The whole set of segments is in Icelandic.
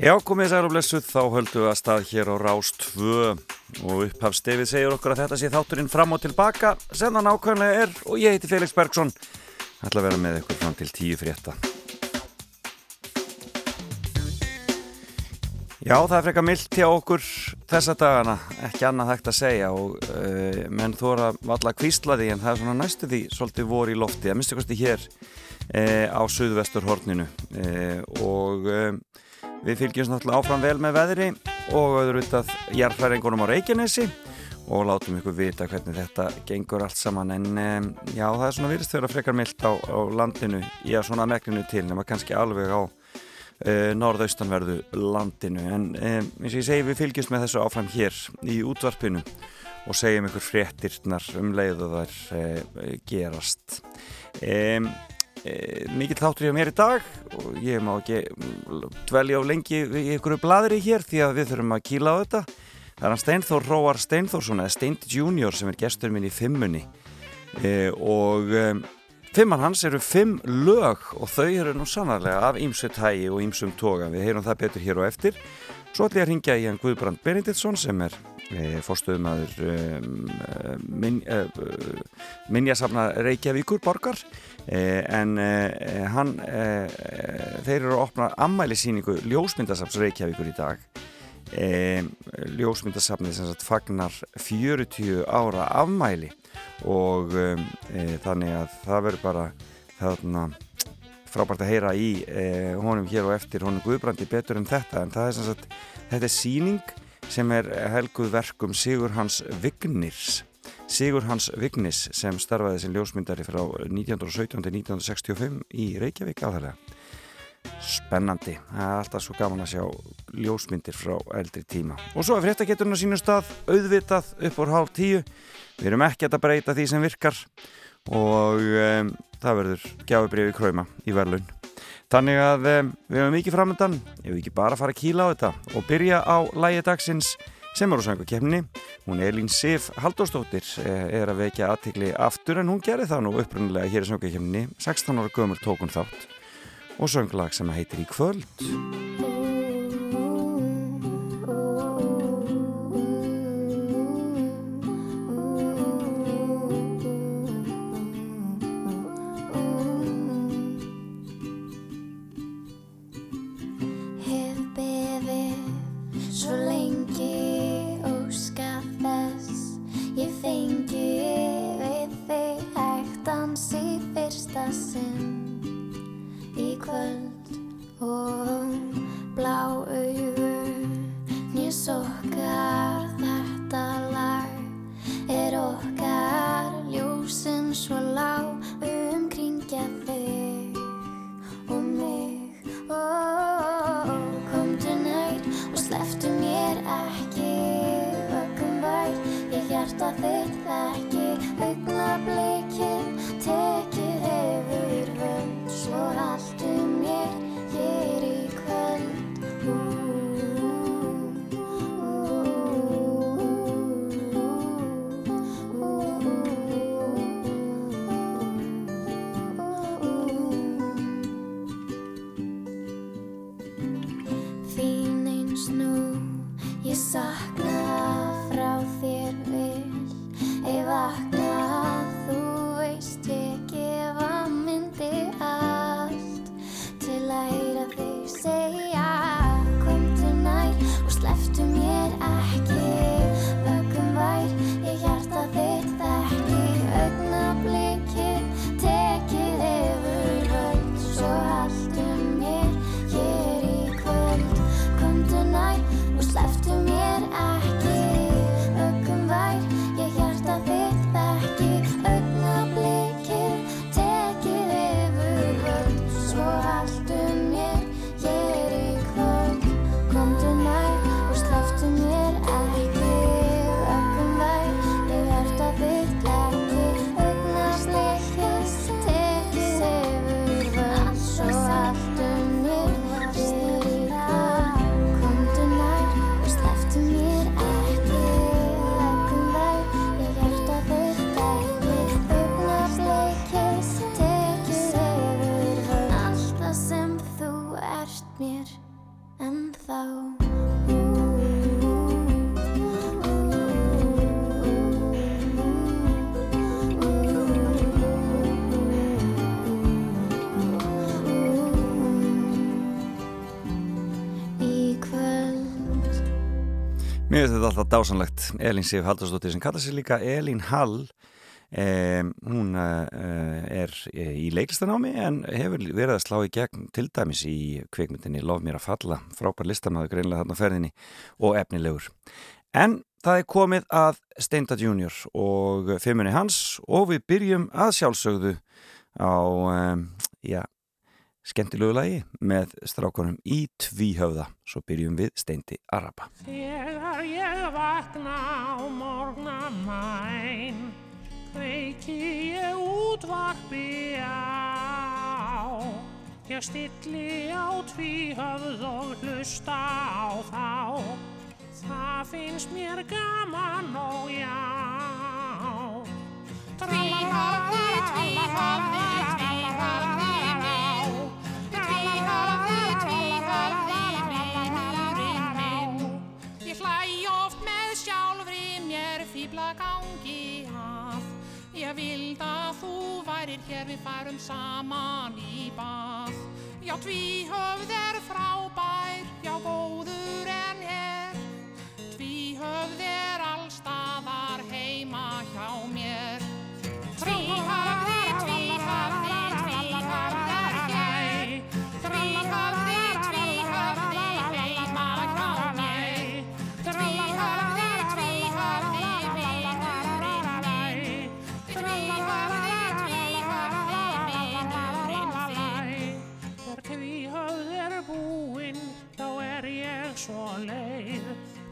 Já, komið sæl og blessuð, þá höldum við að stað hér á Rás 2 og upphafstefið segir okkur að þetta sé þátturinn fram og tilbaka. Sem það nákvæmlega er og ég heiti Felix Bergsson ætla að vera með ykkur fram til tíu frétta. Já, það er frekar mildt hjá okkur þessa dagana, ekki annað hægt að segja og uh, menn þóra valla kvíslaði en það er svona næstu því svolítið voru í lofti, að minnstu kosti hér uh, á Suðvestur horninu uh, og Við fylgjumst náttúrulega áfram vel með veðri og auðvitað jarðfæringunum á Reykjanesi og látum ykkur vita hvernig þetta gengur allt saman. En um, já það er svona virðist þegar frekar myllt á, á landinu, já svona meklinu til nema kannski alveg á uh, norðaustanverðu landinu. En um, eins og ég segi við fylgjumst með þessu áfram hér í útvarpinu og segjum ykkur fréttirnar um leiðu þar uh, gerast. Um, mikill þáttur hjá mér í dag og ég má ekki dvelja á lengi í ykkur bladri hér því að við þurfum að kýla á þetta. Það er hann Steinþór Róar Steinþórsson eða Steint Junior sem er gestur minn í fimmunni. E, og e, fimmann hans eru fimm lög og þau eru nú sannarlega af ímsu tægi og ímsum toga. Við heyrum það betur hér og eftir. Svo ætlum ég að ringja í hann Guðbrand Benediktsson sem er e, fórstuðumadur um, min, e, minjasafna Reykjavíkur borgar Eh, en eh, hann eh, þeir eru að opna ammælisýningu Ljósmyndasafns Reykjavíkur í dag. Ljósmyndasafnið sem sagt fagnar 40 ára afmæli og þannig að það verður bara þarna frábært að heyra í honum hér og eftir honum Guðbrandi betur en þetta. En það er sem sagt þetta er síning sem er helguð verkum Sigur Hans Vignirs Sigur Hans Vignis sem starfaði sem ljósmyndari frá 1917-1965 í Reykjavík aðhverja. Spennandi, það er alltaf svo gaman að sjá ljósmyndir frá eldri tíma. Og svo er fréttaketurinn á sínum stað auðvitað upp úr hálf tíu. Við erum ekkert að breyta því sem virkar og um, það verður gjáðubriði kræma í verðlun. Þannig að um, við hefum mikið framöndan, ef við ekki bara fara að kýla á þetta og byrja á lægi dagsins sem eru söngakefni. Hún Elín Sif Haldóstóttir eh, er að vekja aðtikli aftur en hún gerir það nú upprunnilega hér í söngakefni. 16 ára gömur tókun þátt og sönglag sem heitir Í kvöld. kvöld og blá auður nýr sók alltaf dásanlegt Elín Sif Haldarsdóttir sem kallar sér líka Elín Hall eh, hún eh, er í leiklistanámi en hefur verið að slá í gegn til dæmis í kveikmyndinni Lof mér að falla. Frábær listamæður greinlega þarna ferðinni og efnilegur. En það er komið að Steinda Junior og fimmunni hans og við byrjum að sjálfsögðu á eh, já skemmtilegu lagi með strákonum í tvíhöfða. Svo byrjum við steindi Araba Þegar ég vakna á morgna mæn kveiki ég útvarpi á. Ég stilli á tvíhöfð og hlusta á þá. Það finnst mér gaman og já. Tvíhöfði, tvíhöfði fýbla gangi að. Ég vild að þú værir hér við færum saman í bað. Já, tvíhöfð er frábær, já, góður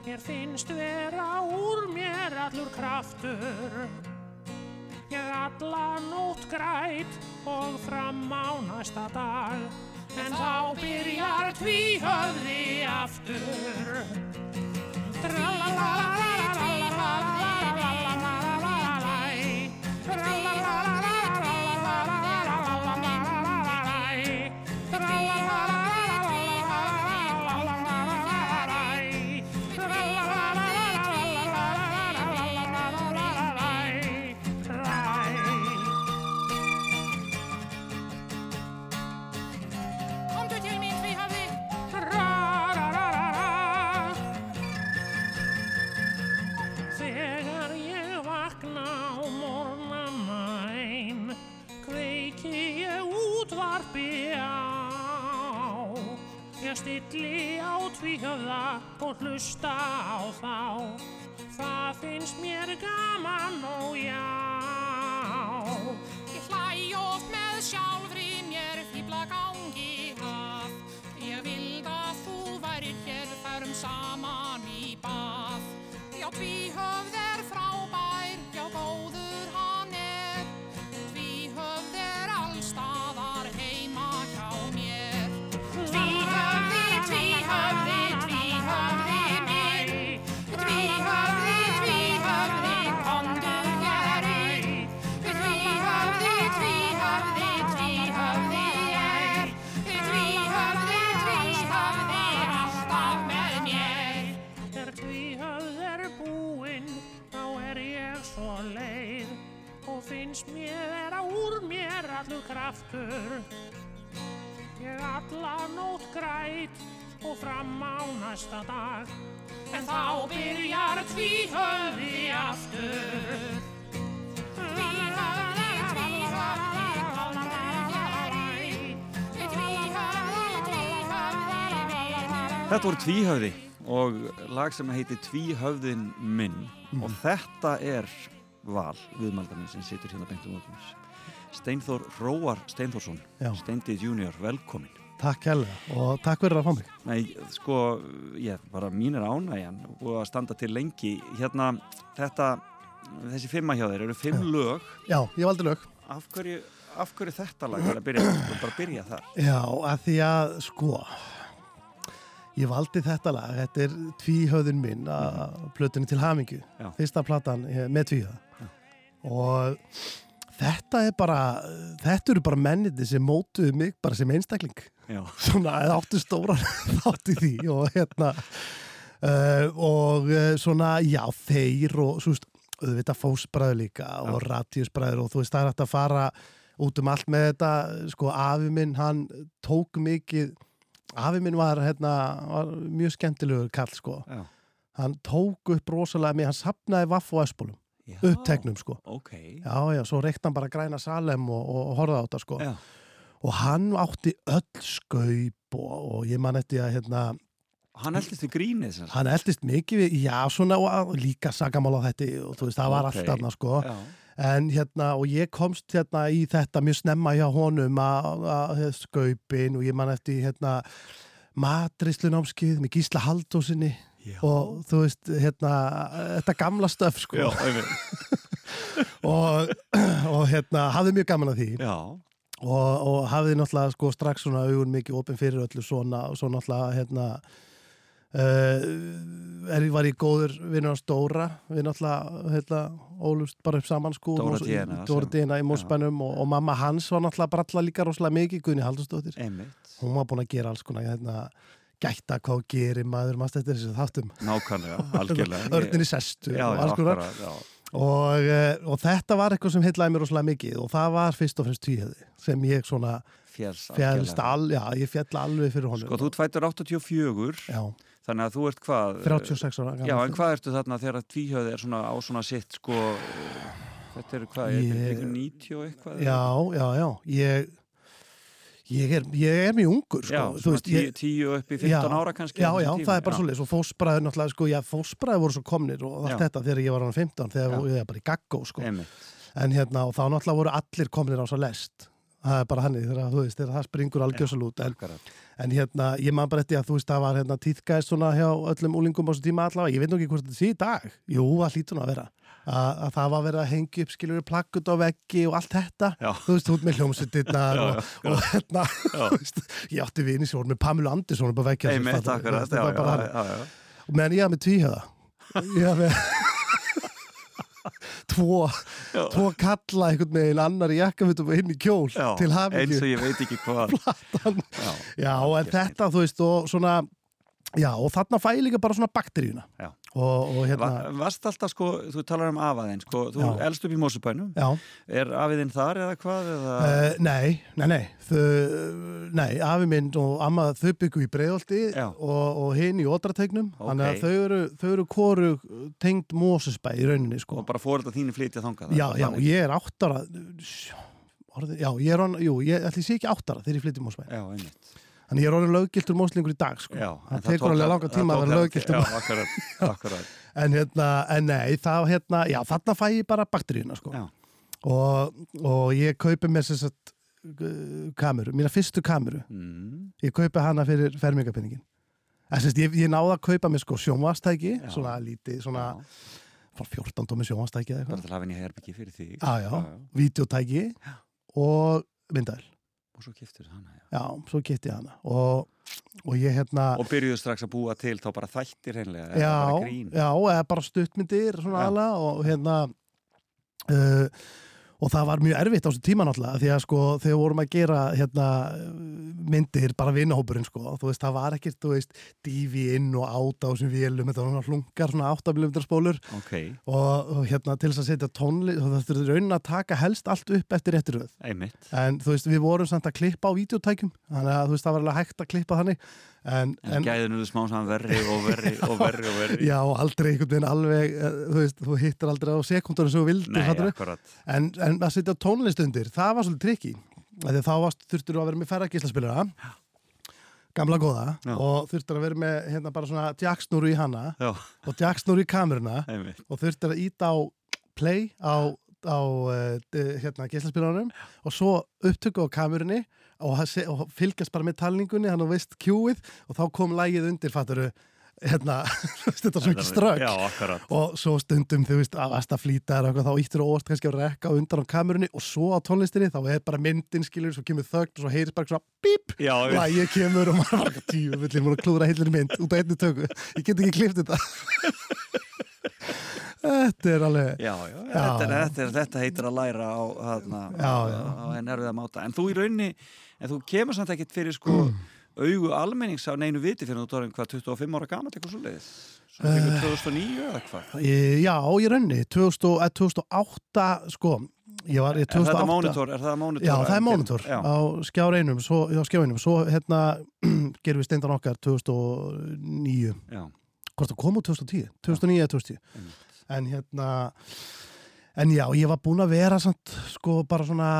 Mér finnst vera úr mér allur kraftur. Ég alla nótt græt og fram á næsta dag. En þá byrjar tvíhöfði aftur. Trallalala, trallalala, stilli á tvíhöfða og hlusta á þá. Það finnst mér gaman og já. Ég hlæ oft með sjálfri mér fýbla gangi að Ég vild að þú værir hér færum saman í bað. Já, tvíhöfð kraftur. Ég alla nótt græt og fram á næsta dag. En þá byrjar tvíhöfði aftur. Tvíhöfði, tvíhöfði, Þetta voru Tvíhöfði og lag sem heitir Tvíhöfðin minn. Og þetta er val viðmaldarinn sem situr hérna beintum okkur Steinþór Róar Steinþórsson Já. Steindi Junior, velkomin Takk hérlega og takk fyrir að fá mig. Nei, sko, ég, bara mín er ánægjan og að standa til lengi. Hérna, þetta þessi fimma hjá þeir eru fimm lög? Já, ég valdi lög. af hverju, af hverju þetta lag er að byrja, bara byrja þar. Já, að því að sko, ég valdi þetta lag, þetta er tvíhöðun minn að plötunni til Hamingju, Já. fyrsta platan eh, með tvíhöða. Og þetta er bara, þetta eru bara menniti sem mótuðu mig bara sem einstakling. Já, svona eða áttu stóran þátt í því og hérna uh, og uh, svona já þeir og svo veist auðvitað fósbræður líka og radíusbræður og þú veist það er hægt að fara út um allt með þetta sko afi minn hann tók mikið afi minn var hérna var mjög skemmtilegur kall sko. Já, hann tók upp rosalega mig, hann sapnaði vaff og espólum, Já, uppteknum sko. Ok, já, já, svo reykti hann bara græna salem og, og, og horfði á þetta sko. Og hann átti öll skaup og, og ég man eftir að hérna, hann eldist við grínið sagt. hann eldist mikið við, já, svona og, líka sagamála þetta og þú veist, það var Ok. allt annað sko. Já, en hérna, og ég komst hérna í þetta mjög snemma hjá honum að skaupin og ég man eftir hérna matrislunámskið með Gísla Haldósinni já, og þú veist, hérna þetta gamla stöf sko. Já, og, og hérna, hafði mjög gaman að því. Já, og, og hafði náttúrulega sko strax svona augun mikið opinn fyrir öllu svona og svo náttúrulega hérna uh, er, var ég góður vinnur hans Dóra. Við náttúrulega hérna, ólust bara upp saman sko Dóra Díana í Mósbænum og, og mamma hans var náttúrulega bralla líka rosalega mikið Gunni Haldursdóttir einmitt. hún var búin að gera alls konar hérna, gætta hvað gerir maður maður stættir þessu þáttum Nákvæmlega, algjörlega. örnir í sestu Já, og alls konar og, eh, og þetta var eitthvað sem heitlaði mér rosalega mikið og það var fyrst og fremst tvíhjöði sem ég svona Fjells, fjallst algjörlega. al, já, ég fjall alveg fyrir honum Sko, þú tvættur 84, já, þannig að þú ert hvað? 36 ára Já, en hvað ertu þarna þegar tvíhjöði er svona á svona sitt, sko, þetta eru hvað, er Ég- þetta ykkur 90 og eitthvað? já, já, já ég ég er, ég er mjög ungur sko. Já, veist, ég, 10 upp í 15 Já, ára kannski. já, á já, tíma. það er bara svolítið og fósbræður náttúrulega, sko, já, fósbræður voru svo komnir og allt Já. þetta þegar ég var hann 15 þegar Já. ég er bara í gaggó, sko en hérna, og þá náttúrulega voru allir komnir á svo lest það er bara hannig, þegar, þú veist, þegar það springur algjörsal út, en, en hérna, ég man bara eftir að þú veist, það var hérna tíðgæðist svona hjá öllum úlingum á þessu tíma allavega, ég veit nú ekki hvort þetta sé í dag jú, það hlýtur nú að vera að, að það var verið að hengja upp skilur plakkut á veggi og allt þetta. Já. þú veist, út með hljómsuttirnar Já, og, og hérna ég átti vini sem voru með Pamela Andersson upp á og meðan ég hafði með tvíhjöða ég hafði með tvo, tvo kalla einhvern veginn annar í jakkafutum og hinn í kjól Já, til eins hafingju og ég veit ekki hvað. Já, Já, en þetta, þú veist, og svona Já, og þarna fæ ég líka bara svona bakteríuna. Já. Og, og hérna Va, Varst alltaf sko, þú talar um afaðinn sko, þú Já. elst upp í Mósubænum Já, Er afiðinn þar eða hvað? Eða... uh, nei, nei, nei þau, nei, afi minn og amma þau byggu í breiðolti Já. og, og hinn í ódrategnum Ok. þannig að þau eru, þau eru koru tengd Mósusbæ í rauninni, sko Og bara fórölda þínu flytja þangað Já, já, ég er áttara orðið, Já, ég er on, jú, ég ætli sé ekki áttara þegar ég flytti Mósusbæ Já, einmitt Þannig ég er orðin löggiltur móslingur í dag, sko já, Það tekur alveg langa tíma að vera löggiltur Já, akkurat, akkurat En hérna, en nei, þá hérna, já, þarna fæ ég bara bakteríuna, sko. Já. Og, og ég kaupi mér sér satt kameru, mína fyrstu kameru. mm, Ég kaupi hana fyrir fermingapinningin. En sérst, ég, ég náði að kaupa mér sko sjónvastæki, Já. svona lítið, svona já, frá 14 tómi sjónvastæki eða eitthvað. til að hafa henni herbyggi fyrir því Já, já, videotæki og myndaðil. Og svo kiftur hana, já Já, svo ég hana. Og, og ég hérna... Og byrjuðu strax að búa til þá bara þættir hreinlega eða já, bara grín já, eða bara stuttmyndir svona Já. alveg og hérna uh, og það var mjög erfitt á þessu tíma náttúrulega því að sko þegar vorum að gera hérna myndir, bara vinnahópurinn sko þú veist, það var ekkert, þú veist, dífi inn og áta á þessum vélum, þetta var svona hlungar svona áttabilumdar spólur. Ok, og, og hérna til þess að setja tónlist það þurfti raunin að taka helst allt upp eftir réttir röð. Einmitt. En þú veist, við vorum samt að klippa á videotækjum þannig að þú veist, það var alveg hægt að klippa þannig en, En, gæðinu smá saman verri og verri og verri og verri. Já, aldrei einhvern veginn alveg, eh, þú veist, þú hittir aldrei á sekundunum sem þú akkurat. En, en að setja tónlist undir, það var svolítið trikki. Þá varst, þurftur þú að vera með færra gíslaspilara, gamla góða, Já. og þurftur að vera með hérna bara svona jacksnúru í hana Já, og jacksnúru í kameruna og þurftur að íta á play á, á uh, hérna gíslaspilaranum og svo upptöku á kamerunni og, og fylgjast bara með talningunni, hann og veist kjúið og þá kom lægið undir, fatturu, hérna, þetta er svo ekki strögg Já, og svo stundum þú veist að varst að flýta eða eitthvað þá íttir þú óvart kannski að rekka undan á kamerunni og svo á tónlistinni þá er bara myndin skilur svo kemur þögn og svo heyrist bara svona bíp lægið kemur og maður var ekki tíu múin að klúðra heilin mynd út á einni tökku ég get ekki klift þetta þetta er alveg Já, já, Þetta, er, þetta, er, þetta heitir að læra á, Já, já. á en erfiða máta En þú í raunni, en þú kemur samt ekkit fyrir sko augu almennings á neinu viti fyrir þú tóðum hvað 25 ára gamall eitthvað svo leiðis Eh. fyrir 2009 eða hvað já, ég raunni 2000, eh, 2008 sko ég var í Er þetta 2008 monitor? Er það monitor? Já, það er monitor Já, á skjár einum, svo, já, svo hérna gerum við steindan okkar 2009 já, hvort það kom úr 2010 2009 eða 2010 Einmitt. En hérna en já, ég var búinn að vera samt, sko bara svona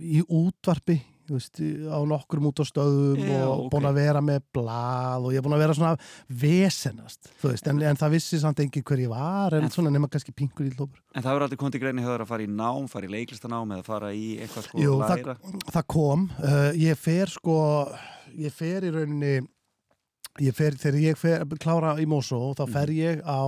í útvarpi veist, á nokkrum út á stöðum Já, og ok. búinn að vera með blað og ég er búinn að vera svona vesenast veist, en, en það vissi samt engin hver ég var en, En- svona nema kannski pinkur í lópur En það hefur aldrei komið til greini hefur að fara í nám, fara í leiklistanám eða fara í eitthvað sko Jú, að það, læra það kom uh, ég fer sko ég fer í rauninni ég fer, þegar ég fer klára í Mosó þá fer Mhm. ég á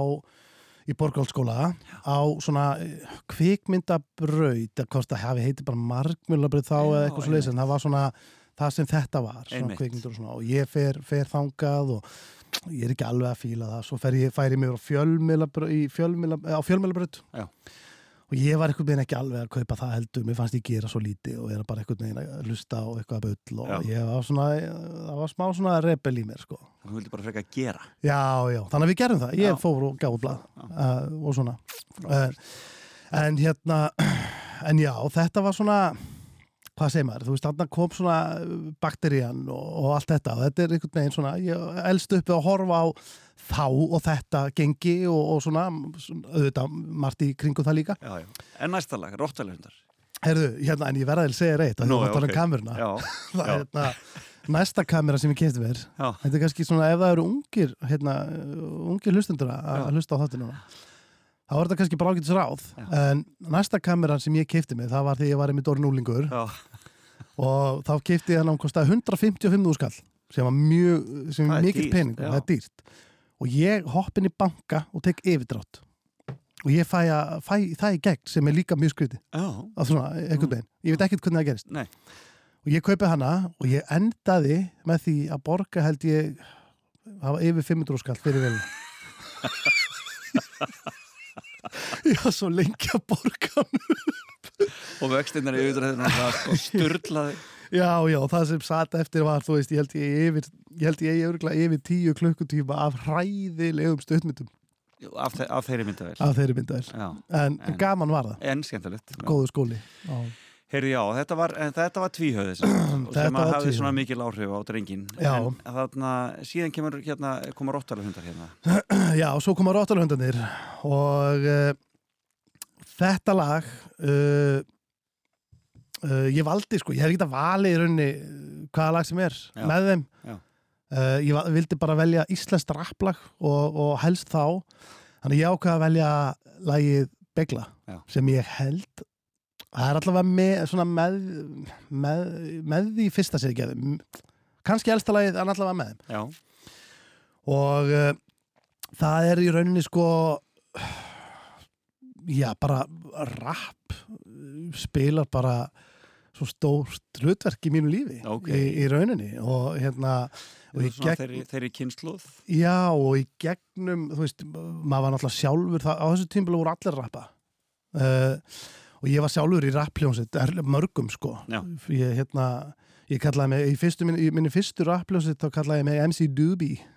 í Borgáldsskóla á svona eh, kvikmyndabraut eða hvort það hafi heiti bara margmjölabraut þá eða eitthvað einmitt. en það var svona það sem þetta var, og svona og ég fer, fer þangað og ég er ekki alveg að fíla það svo fer ég, færi mig á fjölmiðla, á fjölmiðlabraut Já. Og ég var einhvern veginn ekki alveg að kaupa það heldur, mér fannst ég gera svo lítið og vera bara einhvern veginn að hlusta á eitthvað bull og Já. ég var svona, það var smá svona rebel í mér sko. Það vildi bara freka að gera Já, já, þannig að við gerum það, ég Já. fór og gáði blað Já. uh, og svona uh, en hérna en já, þetta var svona hvað segir maður, þú veist, þarna kom svona bakterían og, og allt þetta og þetta er einhvern veginn svona, ég elst uppi að horfa á þá og þetta gengi og, og svona, auðvitað margt í kringum það líka. Já, já. En næsta lag, Rottalöfundar Herðu, hérna, en ég verða að segja reitt að Nú, þú var að tala ok. um kameruna. Já, það er hérna, næsta kamera sem ég kefti mér. Já, þetta er kannski svona ef það eru ungir hérna, ungir hlustendur að hlusta á þetta núna þá er þetta kannski bara ágætis ráð. Já. en næsta kameran sem ég kefti mig það var þegar ég var einmitt orðin úlingur já, og þá kefti ég hann á kostaði 155 skall sem var mjög, sem Það er er mikill pening og það er dýrt og ég hopp inn í banka og tek yfirdrátt. Og ég fæ, að, fæ það í gegn sem er líka mjög einhvern veginn, ég veit ekkert hvernig það gerist. Nei. og ég kaupi hana og ég endaði með því að borga held ég hafa yfir 500 skall fyrir vel. Ég var svo lengi að borga hann. og vextinnar í þetta er sko styrlaði já, já, það sem satt eftir var þú veist, ég held ég yfir ég held ég yfir, yfir tíu klukkutíma af hræðilegum stöðmyndum af, þe af þeirri myndavel af þeirri myndaðir Já, en, En- gaman var það, en skemmtilegt góðu skóli já. Heyrðu já, þetta var, þetta var sem, Þetta sem að tvíhöfði. svona mikil áhrif á drengin Já. en þarna, síðan kemur hérna, koma Rottalöfundar hérna. Já, og svo koma Rottalhundarnir og uh, þetta lag uh, uh, ég valdi sko, ég hef ekki að vali í rauninni uh, hvaða lag sem er Já. með þeim. Uh, ég vildi bara velja íslenskt rapplag og, og helst þá. Þannig ég ákveða að velja lagið Begla Já. sem ég held það er allavega með, með, með, með því fyrsta sér geðum kannski elsta lagið en allavega með þeim. Já, og uh, það er í rauninni sko já, bara rap uh, spilar bara svo stórt hlutverk í mínu lífi Ok. í, í rauninni. Og hérna og gegn, þeirri, þeirri kynsluð já og í gegnum veist, maður var náttúrulega sjálfur það, á þessu tímbil voru allir rappa. Uh, og ég var sjálfur í rappljónsitt mörgum sko. Ég hérna ég kallaði mig, í, fyrstu, minni, í minni fyrstu rappljónsitt þá kallaði ég mig MC Doobie.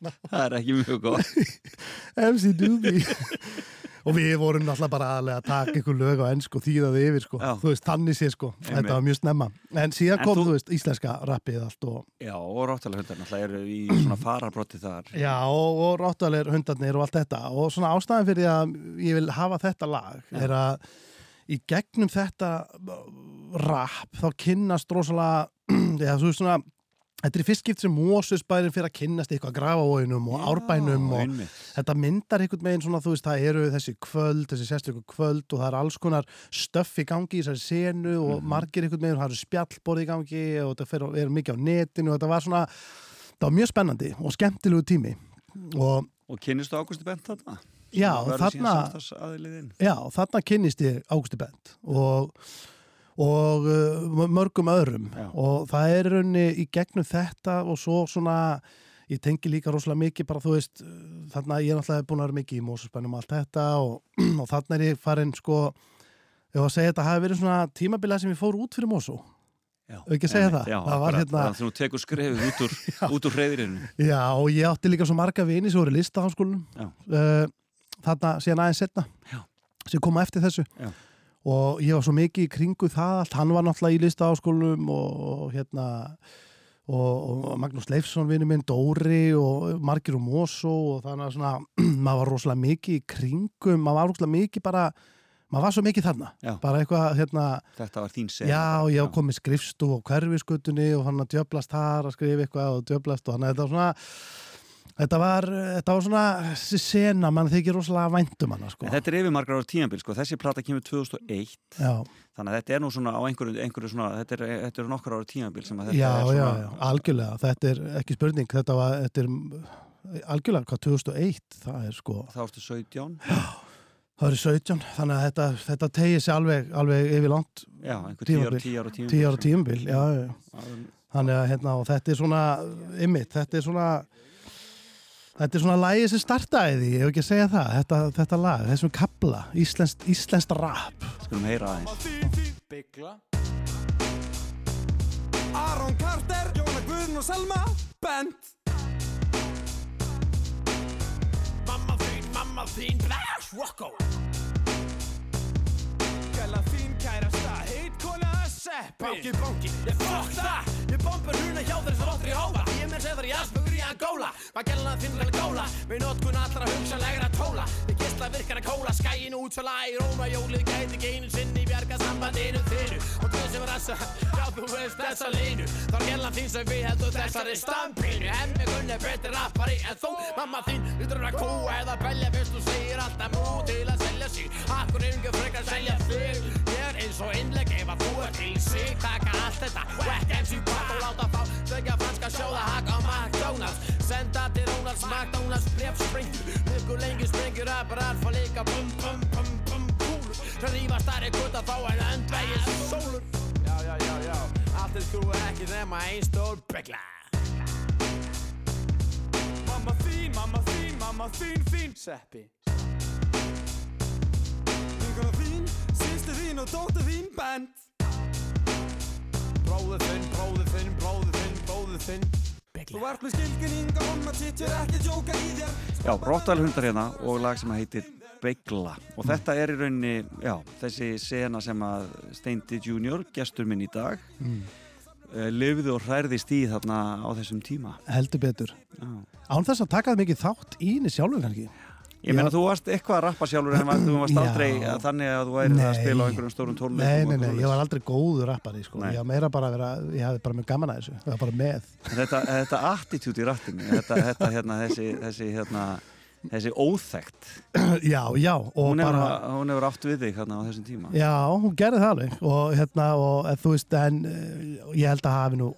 Það er ekki mjög gott. MC Doobie og við vorum náttúrulega bara aðlega að taka ykkur lög á ennsku og þýða þið yfir sko Já. þú veist, þannig sé sko, Einmitt. þetta var mjög snemma en síðan En kom, þú- þú... veist, íslenska rappið allt og Já, og Rottalöfundar náttúrulega eru í svona farabrotti þar já, og, og ráttalir hundarnir og allt þetta og svona ástæðan fyrir að ég vil hafa þetta lag Já. er að í gegnum þetta rap þá kynnast rosalega já, þú veist svona Þetta er fyrst skipt sem Mósusbærin fyrir að kynnast eitthvað grafavóinum og árbænum og einmitt. þetta myndar einhvern veginn svona, þú veist, það eru þessi kvöld, þessi sérstöku kvöld og það er alls konar stöff í gangi í þessari senu og Mhm. margir einhvern veginn, það eru spjallborð í gangi og þetta fer, er mikið á netinu og þetta var svona, það var mjög spennandi og skemmtilegu tími og Og kynnistu Águsti Bent þarna? Já, þarna- já, þarna kynnist ég Águsti Bent og og uh, mörgum öðrum Já. og það er í rauninni í gegnum þetta og svo svona ég tengi líka rosalega mikið bara þú veist uh, þarna ég er náttúrulega búin að vera mikið í Mósusbænum og allt þetta og, og þarna er ég farin sko ég var að segja þetta hafi verið svona tímabilið sem ég fór út fyrir Mósú Já, Ekki að segja einmitt, það. Já, Það var bara- hérna- bara Þegar þú tekur skrefið út úr, út úr hreyðirinu já og ég átti líka svo marga vini sem voru í listaháskólanum Já. uh, þarna síðan aðeins setna Já. sem koma eftir þessu Já. Og ég var svo mikið í kringu það allt, hann var náttúrulega í listaháskólanum og, og hérna og, og Magnús Leifsson vinnu minn, Dóri og Margir og Mosó og þannig að svona, maður var rosalega mikið í kringum, maður var rosalega mikið bara, maður var svo mikið þarna, Já. bara eitthvað, hérna, Þetta var þín sena. já, ég hef komið skrifstu og hverfiskutunni og hann að djöblast þar að skrifa eitthvað og djöblast og hann að þetta var svona, þetta var, þetta var svona, þessi sena, mann þykir rosalega væntum hana, sko. Þetta er yfir margar ára tímabil, sko. Þessi plata kemur 2001, Já, þannig að þetta er nú svona á einhverju, einhverju svona, þetta er, þetta er nokkur ára þetta já, já, svona... já, algjörlega, þetta er ekki spurning, þetta var, þetta er algjörlega hvað 2001, það er sko, Þá ertu 17, það eru 17, þannig að þetta, þetta tegir sér alveg, alveg yfir langt já, einhver 10 ára, Tímabil. 10 ára tímabil. 10 ára tímabil, já, já, já. tímabil. þannig að hérna, og þetta er svona ymmit, þetta er svona þetta er svona lagið sem startaði því ég hef ekki að segja það, þetta, þetta lag þessum kabla, íslenskt, íslenskt rap. Skulum heyra aðeins. Byggla Aron Carter, Jóna Guðn og Selma Bent. Mamma þín, mamma þín, Blash Rocco. Gæla þín kærasta, heit kona Seppi. Banki, banki, ég fokk það Ég bombur huna hjá þeir sem í hófa. Ég mér segður í Asperger í Angola Hvað gæla þín vel góla. Við notkun allra hugsanlegra tóla. Við gísla virkar að kóla. Skæin útfæla í Róma Jólið gæti ekki einu sinni Bjarga sambandinu þínu. Og þú sem rassa Já þú veist þessa línu. Þá er gæla þín sem við heldur þessari stampinu. Hemmi gunni betri rappari en þú. Mamma þín lítur að kúa eða belja Fyrst þú segir alltaf mú til að selja sig. Akkur yngur frekar selja þig? Ég er eins og innlegg ef að þú er til sig Taka allt þetta Franska sjóða hak á McDonalds. Senda til Ronalds McDonalds bref springur Mjögur lengi springur Rappar alfa líka bum bum bum bum kúlur Það rífa starri gutta þá en öndvegis sólur Já já já já. Allt er skrúi ekki nema ein stór begla Mamma þín, mamma þín, mamma þín, þín. Seppi. Vinkona þín, sýstu þín og dóttu þín bent. Bróður þinn, bróður þinn, bróður þinn, bróður þinn. Þú ert með skilginninga om að tittur ekki að jóka í þér. Já, Rottvæl hundar hérna og lag sem heitir Begla. Og þetta er í rauninni, já, þessi sena sem að Steindi Junior, gestur minn í dag mm. lifði og hræðist í þarna á þessum tíma. Heldur betur. Já. án þess að taka það mikið þátt í henni sjálfur kannski Ég meina, þú varst eitthvað að rappa sjálfur en þú varst Já. aldrei að þannig að þú væri að Nei. spila á einhverjum stórum tónleikum nei, nei, nei, ég var aldrei góður rappari sko. Ég var meira bara að vera, ég hafði bara mjög gaman að þessu. Ég var bara með. Þetta, þetta attitude í rattinu þetta, þetta hérna, þessi, þessi, hérna, þessi óþægt já, já, hún hefur, bara hún hefur átt við þig hérna á þessum tíma. Já, hún gerði það alveg. Og hérna, og eh, þú veist, en eh, ég held að hafi nú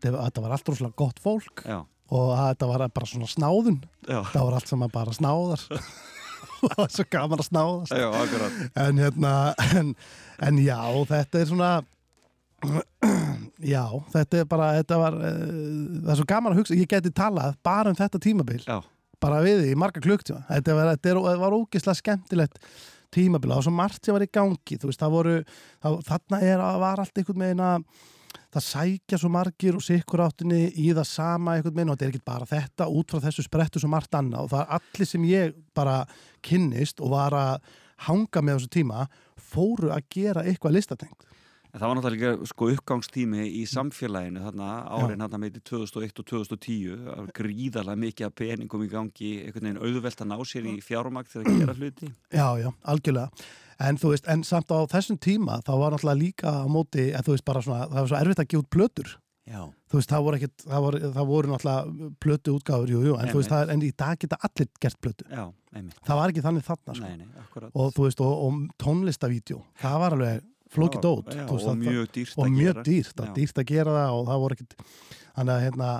þetta var allt rosalega gott fólk. Já, og að þetta var bara svona snáðun. Já, það var allt saman bara snáðar. Og það var svo gaman að snáðast. Já, en hérna, en, en já, þetta er svona já, þetta er bara þetta var, uh, það er svo gaman að hugsa ég geti talað bara um þetta tímabil. Já, bara við í marga klukktíma. Þetta var, þetta er, var ógeðslega skemmtilegt tímabil og svo margt sem var í gangi þú veist, það voru, það, þarna er, var allt einhvern veginn að það sækja svo margir og sikkur áttinni í það sama einhvern veginn og þetta er ekki bara þetta út frá þessu sprettu svo margt annað. Og það er allir sem ég bara kynnist og var að hanga með þessu tíma fóru að gera eitthvað listatengt En það var náttúrulega sko uppgangstími í samfélaginu þarna árin hann meiti 2001 og 2010 það var gríðarlega mikið af peningum í gangi einhvern veginn auðvelt að ná sér í fjármakt til að gera hluti Já, já, algjörlega. En þú veist, en samt á þessum tíma þá var náttúrulega líka á móti, en þú veist bara svona, það var svo erfitt að gefa út plötur. Já, Þú veist, það voru ekkit, það voru, það voru náttúrulega plötu útgáfur, jú, jú, en veist, það er, en í dag geta allir gert plötu. já, einmitt Það var ekki þannig þarna, sko. Nei, nei, akkurat Og þú veist, og, og tónlistavídeó, það var alveg flókið dót. Já, veist, og mjög dýrt og að mjög gera dýrt, var dýrt að gera það og það voru að hérna,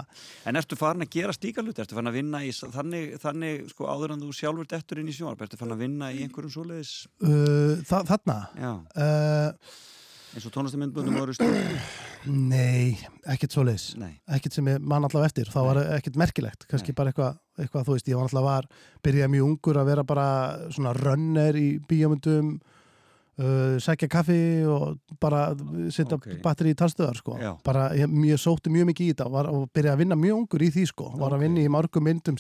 En ertu farin að gera slíka hluti? Ertu farin að vinna í þannig, þannig sko áður en þú sjálfur dettur inn í sjónarp? Ertu farin að vinna í einhverjum svoleiðis? uh, þa þarna, uh, eins og tónlistamindbundum voru stjórn? nei, ekkit svo leis. Nei, ekkert sem ég man allavega eftir þá var ekkert merkilegt, kannski Nei. bara eitthvað eitthvað, þú veist, ég var allavega var byrjaði mjög ungur að vera bara svona runner í bíómyndum uh, sækja kaffi og bara setja Ok. batteri í talstöðar sko. Bara, ég, ég sótti mjög mikið í þetta var, og byrjaði að vinna mjög ungur í því sko. var Ok. að vinna í mörgum myndum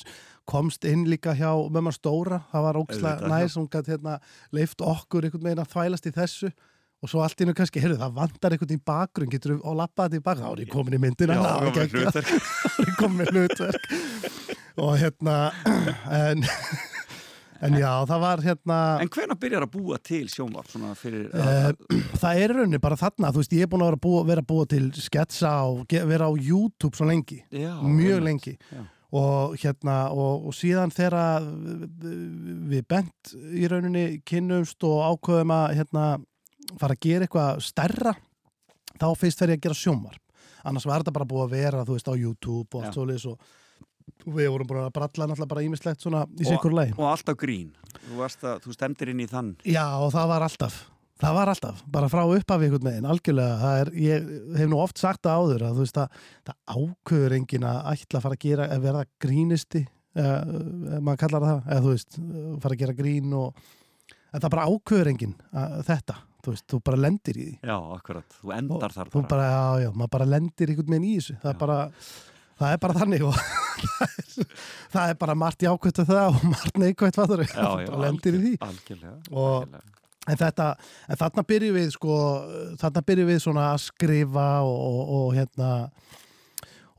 komst inn líka hjá mömmu stóra það var ógislega Auðvitað, næs, hún gæti hérna leift okkur einhvern veginn að þvælast í þessu og svo allt innu kannski, heyrðu, það vantar einhvern í bakgrunn, getur þú og lappaði þetta í bakgrunn, þá er ég komin í myndina. Þá er ég komin með hlutverk og hérna en, en já, það var hérna En hvenær byrjar að búa til sjónvarp svona fyrir Uh, það er rauninni bara þarna, þú veist, ég er búin að vera að búa, vera að búa til sketsa og vera á YouTube svo lengi, Já, mjög einmitt. lengi Já. og hérna, og, og síðan þegar við bent í rauninni kynnumst og ákveðum að hérna, fara að gera eitthvað stærra, þá fyrst fer ég að gera sjónvarp, annars var þetta bara búið að vera, þú veist, á YouTube og allt og og við vorum búin að bralla náttúrulega bara ímislegt svona í sikur lagi. Og alltaf grín. Þú, að, þú stemdir inn í þann. Já, og það var alltaf. Það var alltaf, bara frá uppafi einhvern veginn, algjörlega, það er, ég hef nú oft sagt það áður að þú veist að það ákveður enginn að ætla að fara að gera að verða grínisti eða maður kallar það, eða þú veist fara að gera grín og það bara ákveður enginn að, þetta þú veist, þú bara lendir í því. Já, akkurat, þú endar og, þar þú bara, já, já, maður bara lendir einhvern veginn í þessu, það Já. er bara það er bara þannig og það er, það bara margt jákvæmt af það og margt neikvæmt Já, já, bara lendir í því Algjörlega, Og- algjörlega. En þetta, en þarna byrjum við sko, þarna byrjum við svona að skrifa og, og, og hérna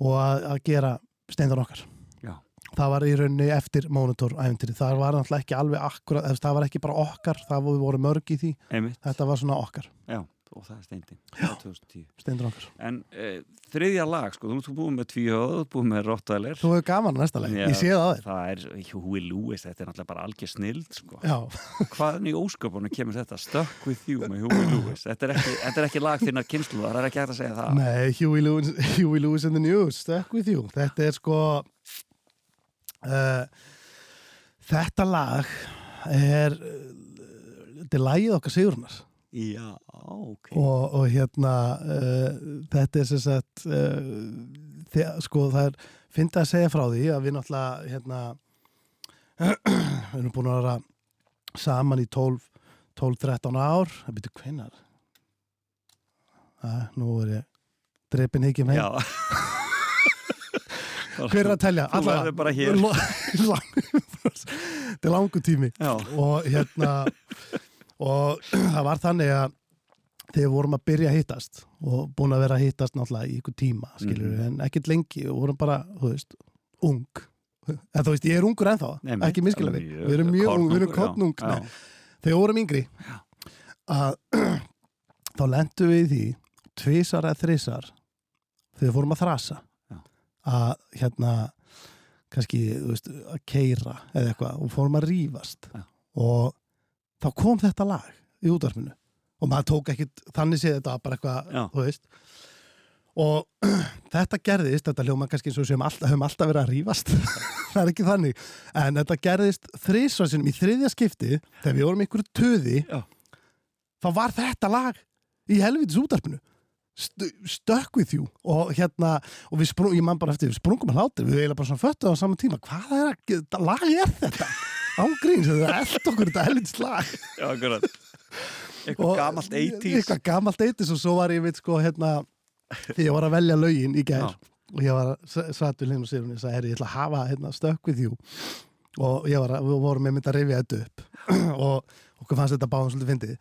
og að, að gera steindan okkar. Já. Það var í rauninni eftir Monitor æfintýri. Það var náttúrulega ekki alveg akkurat, það var ekki bara okkar, það voru mörg í því. Einmitt, Þetta var svona okkar, já, og það er steindin Já 2010 steindan okkar. En e, þriðja lag, sko, þú ert búið með tvíhjóð, þú búið með Rottweiler Þú hefur gaman næsta Já. ég sé það á þér. Það er Huey Lewis, þetta er náttúrulega bara algjör snild sko. Hvaðan í ósköpunum kemur þetta? Stuck with you með Huey Lewis Þetta er ekki, þetta er ekki lag þinnar kynslu það er ekki hægt að segja það nei, Huey Lewis, Huey Lewis in the News, stuck with you. Þetta er sko, uh, þetta lag er, uh, þetta er lagið okkar Sigurnar. Já, ok. Og, og hérna uh, þetta er sem sagt uh, þegar, sko það er fyndið að segja frá því að við náttúrulega hérna við erum búin að vera saman í 12 12-13 ár. Það byrju hvenar að, nú er ég dreipin ekki með Já. Hver er að telja? Þú verður bara hér. Þetta er langu tími. Já, og hérna og það var þannig að þegar við vorum að byrja að hittast og búin að vera að hittast náttúrulega í ykkur tíma skilur við, en ekkert lengi og vorum bara, þú veist, ung. En þú veist, ég er ungur ennþá, Nei, ekki miskila við við erum mjög ung, við erum kottnung þegar við vorum yngri að þá lendum við í því tvisar eða þrisar þegar við fórum að þrasa. Já. að hérna kannski, þú veist, að keira eða eitthvað og fórum að rífast. Já. og þá kom þetta lag í útvarpinu. Og maður tók ekkit þannig séð þetta bara eitthvað, Já. þú veist. Og þetta gerðist þetta hljóma kannski eins og sem alltaf, höfum alltaf verið að rífast. Það er ekki þannig. En þetta gerðist þrísvarsinum í þriðja skipti þegar við vorum einhverju töði Já. þá var þetta lag í helvitis útarpinu St Stuck with you. Og hérna, og við sprung, ég man bara eftir við sprungum að hlátir, við eiginlega bara svona föttuð á saman tíma. Hvað er að, lag er þetta ángríns, þetta er eld okkur þetta helvitis lag Já, akkurat. Eitthvað gamalt 80s eitthvað gamalt 80s og svo var ég veit sko hérna því ég var að velja lögin í gær. Já. og ég var að satt við hlinn og sér og sagði, herri, ég ætla að hafa hérna Stuck with you. Og ég var að, við vorum með mynd að rifja þetta upp. Og okkur fannst þetta báðum svolítið fyndið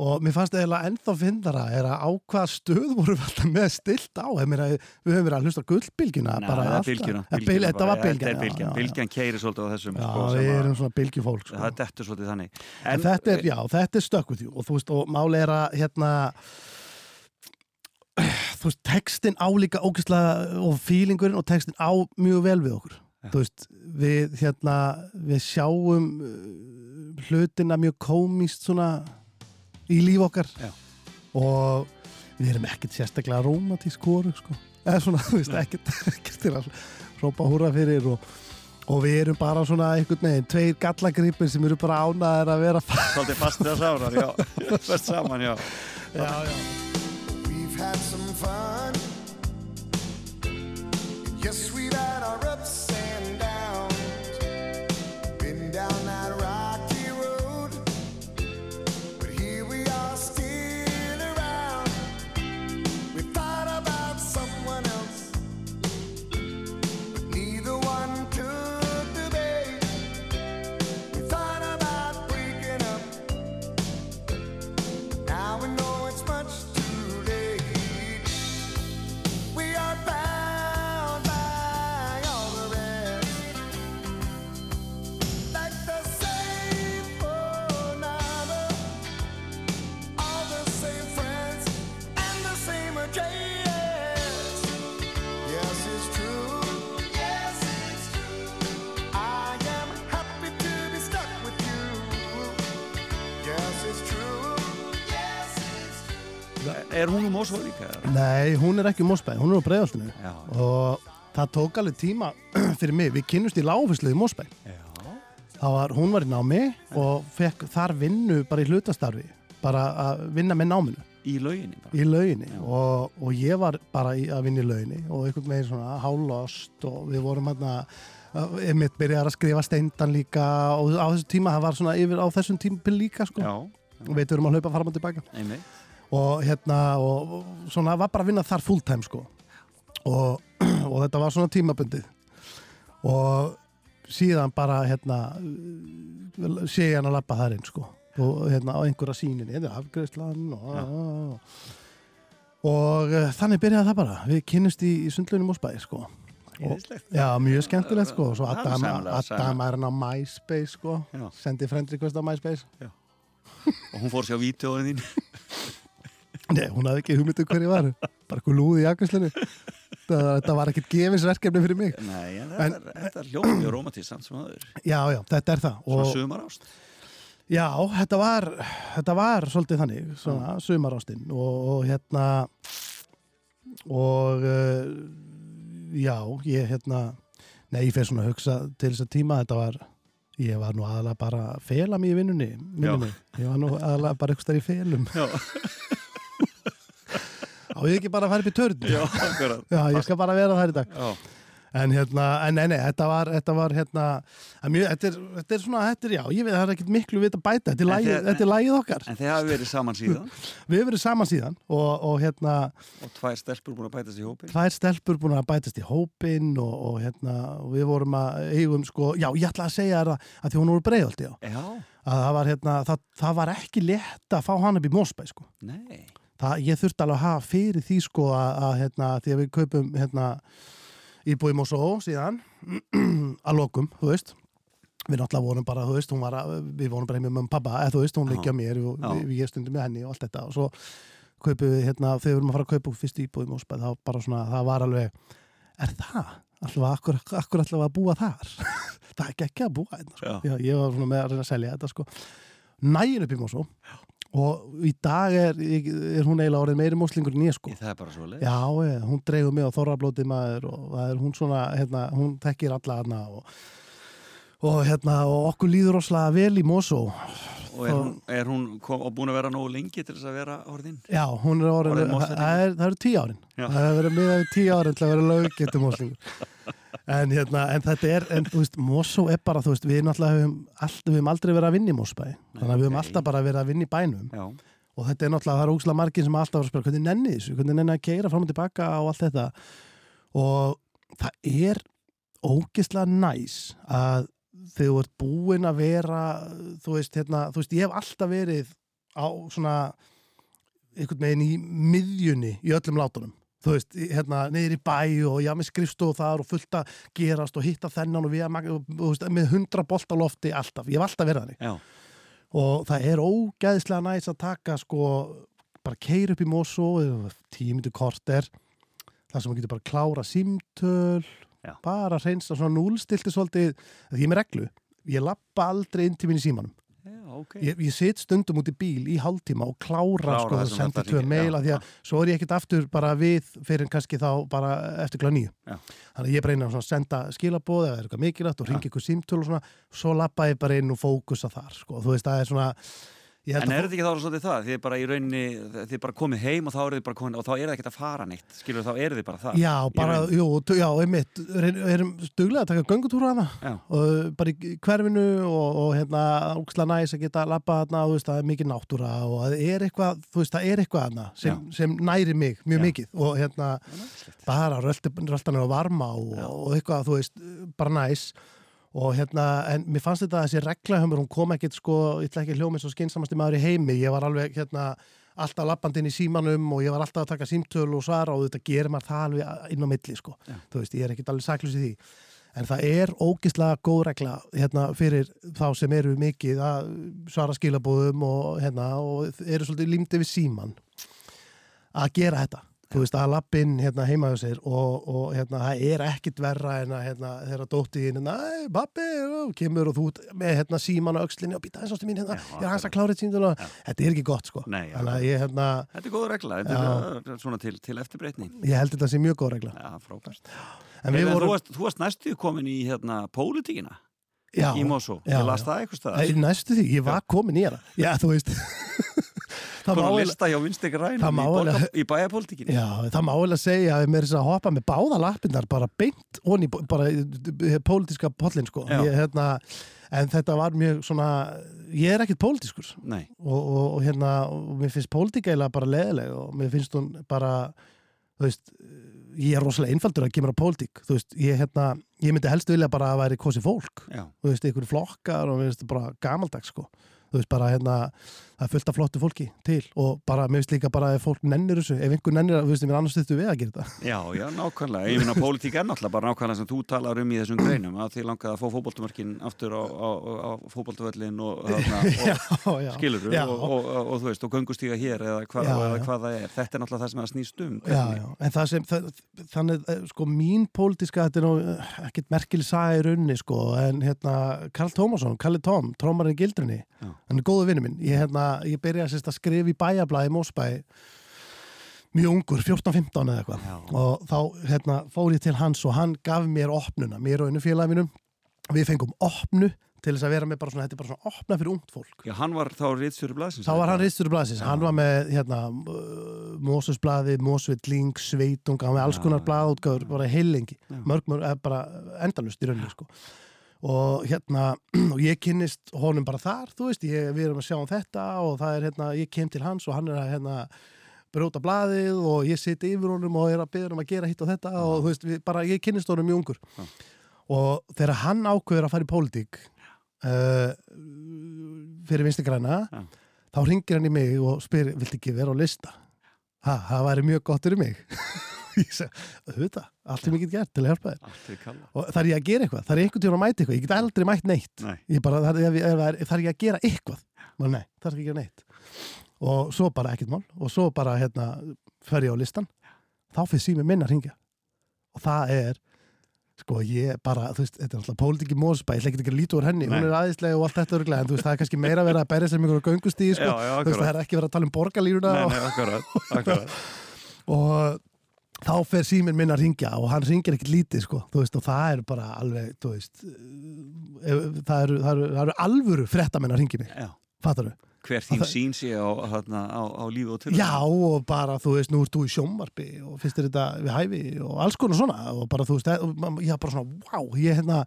og mér fannst eiginlega ennþá fyndara er að á hvaða stöð vorum við alltaf með stilt á meina, við höfum verið að hlusta gullbylgjuna bara alltaf. Ja, þetta var bylgjan bylgjan, keiri svolítið á þessum Já, sko, við að- erum svona bylgjufólk sko. Það dettur svolítið þannig En, þetta er, já, þetta er stökk with you og þú veist, og máli er að hérna þú veist, textin á líka ógæslega og feelingurinn og textin á mjög vel við okkur Já. þú veist, við hérna við sjáum uh, hlutina mjög komist svona í líf okkar Já. og við erum ekkert sérstaklega rómatísk hóru, sko eða svona, þú veist, ekkert, ekkert til að rópa húra fyrir og Og við erum bara svona einhvern veginn, tveir gallagripir sem eru bara ánaðir að vera Svolítið fastir að sárar, já Fast saman, já Já, já. We've had some fun. Yes, we've Er hún um Mosó líka? Nei, hún er ekki Mósbæ, hún er á breiðoltinu Já. og það tók alveg tíma fyrir mig, við kynnust í láfislu í Mósbæ var, hún var í námi og fekk þar vinnu bara í hlutastarfi bara að vinna með náminu. Í lauginni í lauginni. Og, og ég var bara í, að vinna í lauginni og einhvern veginn svona hálost og við vorum hann að mitt byrjar að skrifa steindan líka og á þessu tíma, það var svona yfir á þessum tímpil líka sko, og við erum að hlaupa fram og tilbaka. Einmitt. Og hérna og, og svona var bara að vinna þar full time sko. Og, og þetta var svona tímabundið. Og síðan bara hérna sé ég hann að lappa þar inn sko. Og hérna á einhverja síninni þetta er afgreðslan og, og uh, þannig byrjaði það bara. Við kynnust í, í sundlunum og spæði sko. Íðislegt. Já, mjög skemmtilegt sko. Og svo Adam, er hann á MySpace sko. Já. sendi friend request á MySpace. Og hún fór sér á vídeóin þín. Nei, hún hafði ekki hugmyndu hver ég var. Bara eitthvað lúði í akkurslunni þetta var ekkert gefinsverkefni fyrir mig. Nei, en En- þetta, er- er hljóð mjög rómatist samt sem aður. Já, já, þetta er það. Svona og, sumar ást. Já, þetta var þetta var svolítið þannig svona sumarástin. Og, og hérna og uh, já, ég hérna nei, ég fer svona að hugsa til þess að tíma. Þetta var, ég var nú aðalega bara að fela mig í vinnunni, ég var nú aðalega bara eitthvað í felum. Já, á ég ekki bara að fara upp í törn já. Já, ég skal bara vera þar í dag Já, En hérna, en nei, nei, þetta var, þetta var hérna, að mjög, þetta er, þetta er svona, þetta er, já, ég veit, það er ekkert miklu við að bæta, þetta er lagið, þið- þetta er lagið okkar. en þið hafi verið saman síðan Við hefum verið saman síðan og, og hérna, og tvær stelpur búin að bætast í hópin. tvær stelpur búin að bætast í hópin og, og hérna, og við vorum að eigum, sko, já, ég ætla að segja það að því hún voru breiðaldi, já, Já, að það var, hérna, það, það var ekki létt að fá hann upp í Mósbæ, sko. nei. Það, ég þurfti alveg að hafa fyrir því, sko, að, að hérna, því að við kaupum, hérna, íbúi Mósó síðan, að lokum, þú veist, við náttúrulega vorum bara, þú veist, var að, við vorum bara með mömmu og pappa, eða þú veist, hún leikja mér og við, við stundum með henni og allt þetta og svo kaupum við, hérna, þegar við vorum að fara að kaupa fyrst íbúið Mósbæð, þá bara svona, það var alveg, er það? Alltaf, akkur, akkur alltaf að búa þar? það er ekki að búa hérna, sko. Já. Já, ég var svona með að reyna að selja þetta, sko. Nægin upp í Mósó og í dag er, er hún eiginlega orðin meiri móslingur en ég, sko. Það er bara svo leið. Já, hún dreigur mig á þorrablóti maður og það er hún svona, hérna, hún tekkir alla hana og, og hérna, og okkur líður rosalega vel í Mosó. Og er hún, er hún kom, og búin að vera nógu lengi til þess að vera orðin? Já, hún er orðin, Orðin það, það, er, eru tíu árin. Já. Það hefur verið miðað við tíu árin til að vera löggetum Moslingur. En hérna, en þetta er, en þú veist, Mosó er bara, þú veist, við náttúrulega höfum, all, við höfum aldrei verið að vinna í Mosbæ. Þannig að við höfum ok. alltaf bara verið að vinna í bænum. Já, og þetta er náttúrulega, það er ógslag margir sem alltaf var að spyrja hvernig nenni þessu, hvernig nenni að keira fram og tilbaka og allt þetta og það er ógislega næs að þegar þú ert búin að vera þú veist, hérna, þú veist, ég hef alltaf verið á svona einhvern veginn í miðjunni í öllum látunum. Þú veist, hérna, í bæ og já, með skrifstof þar og fullt að gerast og hitta þennan og við og, þú veist, með hundra bolt á lofti alltaf, ég hef alltaf verið þannig. Já, og það er ógæðislega næst að taka sko, bara keir upp í Mosó tíu myndu korter þar sem maður getur bara klára símtöl Já. bara að reynsa svona núlstilti svolítið, því ég er með reglu ég lappa aldrei inn til mín í símanum já, ok. ég, ég sit stundum út í bíl í hálftíma og klára, Klára sko að senda tvö að því að svo er ég ekkert aftur bara við fyrir kannski þá bara eftir kláð nýju þannig að ég bara eina að senda skilabóð eða eitthvað mikilvægt og ringi ykkur símtöl og svona svo lappa ég bara inn og fókusa þar sko. þú veist það er svona En að er þetta ekki þá svolítið það? Þið er bara í rauninni, þið er bara komið heim og þá eru þið bara komin og þá er það ekkert að fara neitt, skilur þá eru þið bara það. Já, bara, jú, já, einmitt. Erum, stuglega að taka göngutúra hana Já, og bara í hverfinu og, og hérna, óksla næs að geta lappa hana og þú veist, það er mikið náttúra og það er eitthvað, þú veist, það er eitthvað hana sem, sem næri mig mjög Já. mikið og hérna, bara röltanir og varma og, og eitthvað, þú veist, bara næs og hérna, en mér fannst þetta að þessi reglahömmur, hún kom ekkit sko, ég ætla ekki hljómið svo skinsamasti maður í heimi, ég var alveg hérna, alltaf lappandinn í símanum og ég var alltaf að taka símtöl og svara og þetta gerir maður það alveg inn á milli sko, Já. þú veist, ég er ekkit alveg saklus í því. En það er ógislega góð regla hérna fyrir þá sem eru mikið að svara skilabóðum og hérna og eru svolítið límdi við síman að gera þetta þú veist, að lappinn hérna heima hjá sér og, og hérna, það er ekkit verra en að hérna, þeirra dótti hinn, næ, pappi, og kemur og þú með hérna síman á öxlinni og býta eins ástu mín hérna, ég er hans að klára þetta símdala, þetta er ekki gott, sko. Nei, já. Ég, hérna, Þetta er góð regla, þetta er svona til, til eftirbreytni. ég held þetta sé mjög góð regla. Já, frábært. Við þú, varst, næstu komin í hérna pólitíkina já, já, já. næstu því, ég var komin í hana. Já, þú veist. það má lista hjá vinstri grænum í? Já, það má alveg segja að mér er að hoppa með báða lappinnar bara beint onni bara pólitíska pollin sko. Ég, hérna, en þetta var mjög svona ég er ekkit pólitískur. Og, og, og hérna, og mér finnst pólitíka eiginlega bara leðileg og mér finnst hún bara þú veist, ég er rosalega einfaldur að kemur á pólitík, þú veist, ég hérna ég myndi helst vilja bara að væri kosi fólk. Já. þú veist, einhverju flokkar og mér finnst þetta bara gamaldags sko þú veist bara hérna, það er fullt af flottu fólki til og bara, mér finnst líka bara að fólk nennir þessu, ef einhver nennir, þú veist, mér annars stuttu við að gera þetta Já, já, nákvæmlega. Ég minna, pólitík er náttúrulega bara nákvæmlega sem þú talar um í þessum greinum að því langaði að fá fótboltumörkin aftur á, á, á fótboltuvöllin og, og já, skilur já. og, og, og, þú veist, og göngustíga hér eða hvað, Já, eða hvað það er. Þetta er náttúrulega það sem það snýst um. Já, já, en það sem, það, þannig, eh, sko, mín pólitíska, hann er góðu vinnu minn, ég, hérna, ég byrjaði sérst að skrifa í bæjablaði Mósbæ, mjög ungur, 14-15 eða eitthvað, og þá, hérna, fór ég til hans og hann gaf mér opnuna, mér og einu félagi mínum, við fengum opnu til þess að vera með bara svona, þetta er bara svona opna fyrir ungt fólk. Já, hann var þá rítstjóri blaðsins. Þá var hann blaðsins, Já. hann var með hérna, Mósusblaði, Mósvilling, Sveitung, hann var með alls konar blaðútgáður, bara heilengi, mörg, mörg, eh, bara endalust í rauninni, sko. Og hérna, og ég kynnist honum bara þar, þú veist, ég, við erum að sjá um þetta og það er hérna, ég kem til hans og hann er að hérna, bróta blaðið og ég siti yfir honum og er að byrja um að gera hitt og þetta og þú veist, við, bara ég kynnist honum mjög ungur. Já. Og þegar hann ákveður að fara í pólitík uh, fyrir vinstri græna, Já. þá ringir hann í mig og spyr, vilt ekki vera á lista? Ha, það væri mjög gott fyrir mig. ég auðvitað, allt er mikið gert til að hjálpa þér. Og þarf ég að gera eitthvað, þarf ég einhvern tíma að mæta eitthvað, ég get aldrei mætt neitt. Nei. Ég bara, þarf, þarf ég að gera eitthvað? Bara, nei, þarf ekki að gera neitt. Og svo bara ekkert mál, og svo bara hérna, fer ég á listan, þá fyrir sími minna að ringja. Og það er, sko, ég bara, þú veist, þetta er alltaf pólitíki mósbæ, ég ætla ekki að líta úr henni, Nei. hún er aðeinslega og allt þetta örglega, en þú veist, það er kannski meira verið að berja sem ykkur á göngustíði, sko, Já, já, þú veist, það er ekki verið að tala um borgarlínuna Nei, og, og þá fer síminn minn að ringja og hann ringir ekkert lítið sko, þú veist, og það er bara alveg, þú veist eh, það eru, það eru, það eru alvöru fréttamenn að ringi mig, fattar þau? Hver þín sín sé á, þarna, á, á lífi og til. Já, og bara, þú veist, nú ert þú í sjómvarpi og finnst þér þetta við hæfi og alls konar svona og bara, þú veist, ég bara svona, wow, ég hérna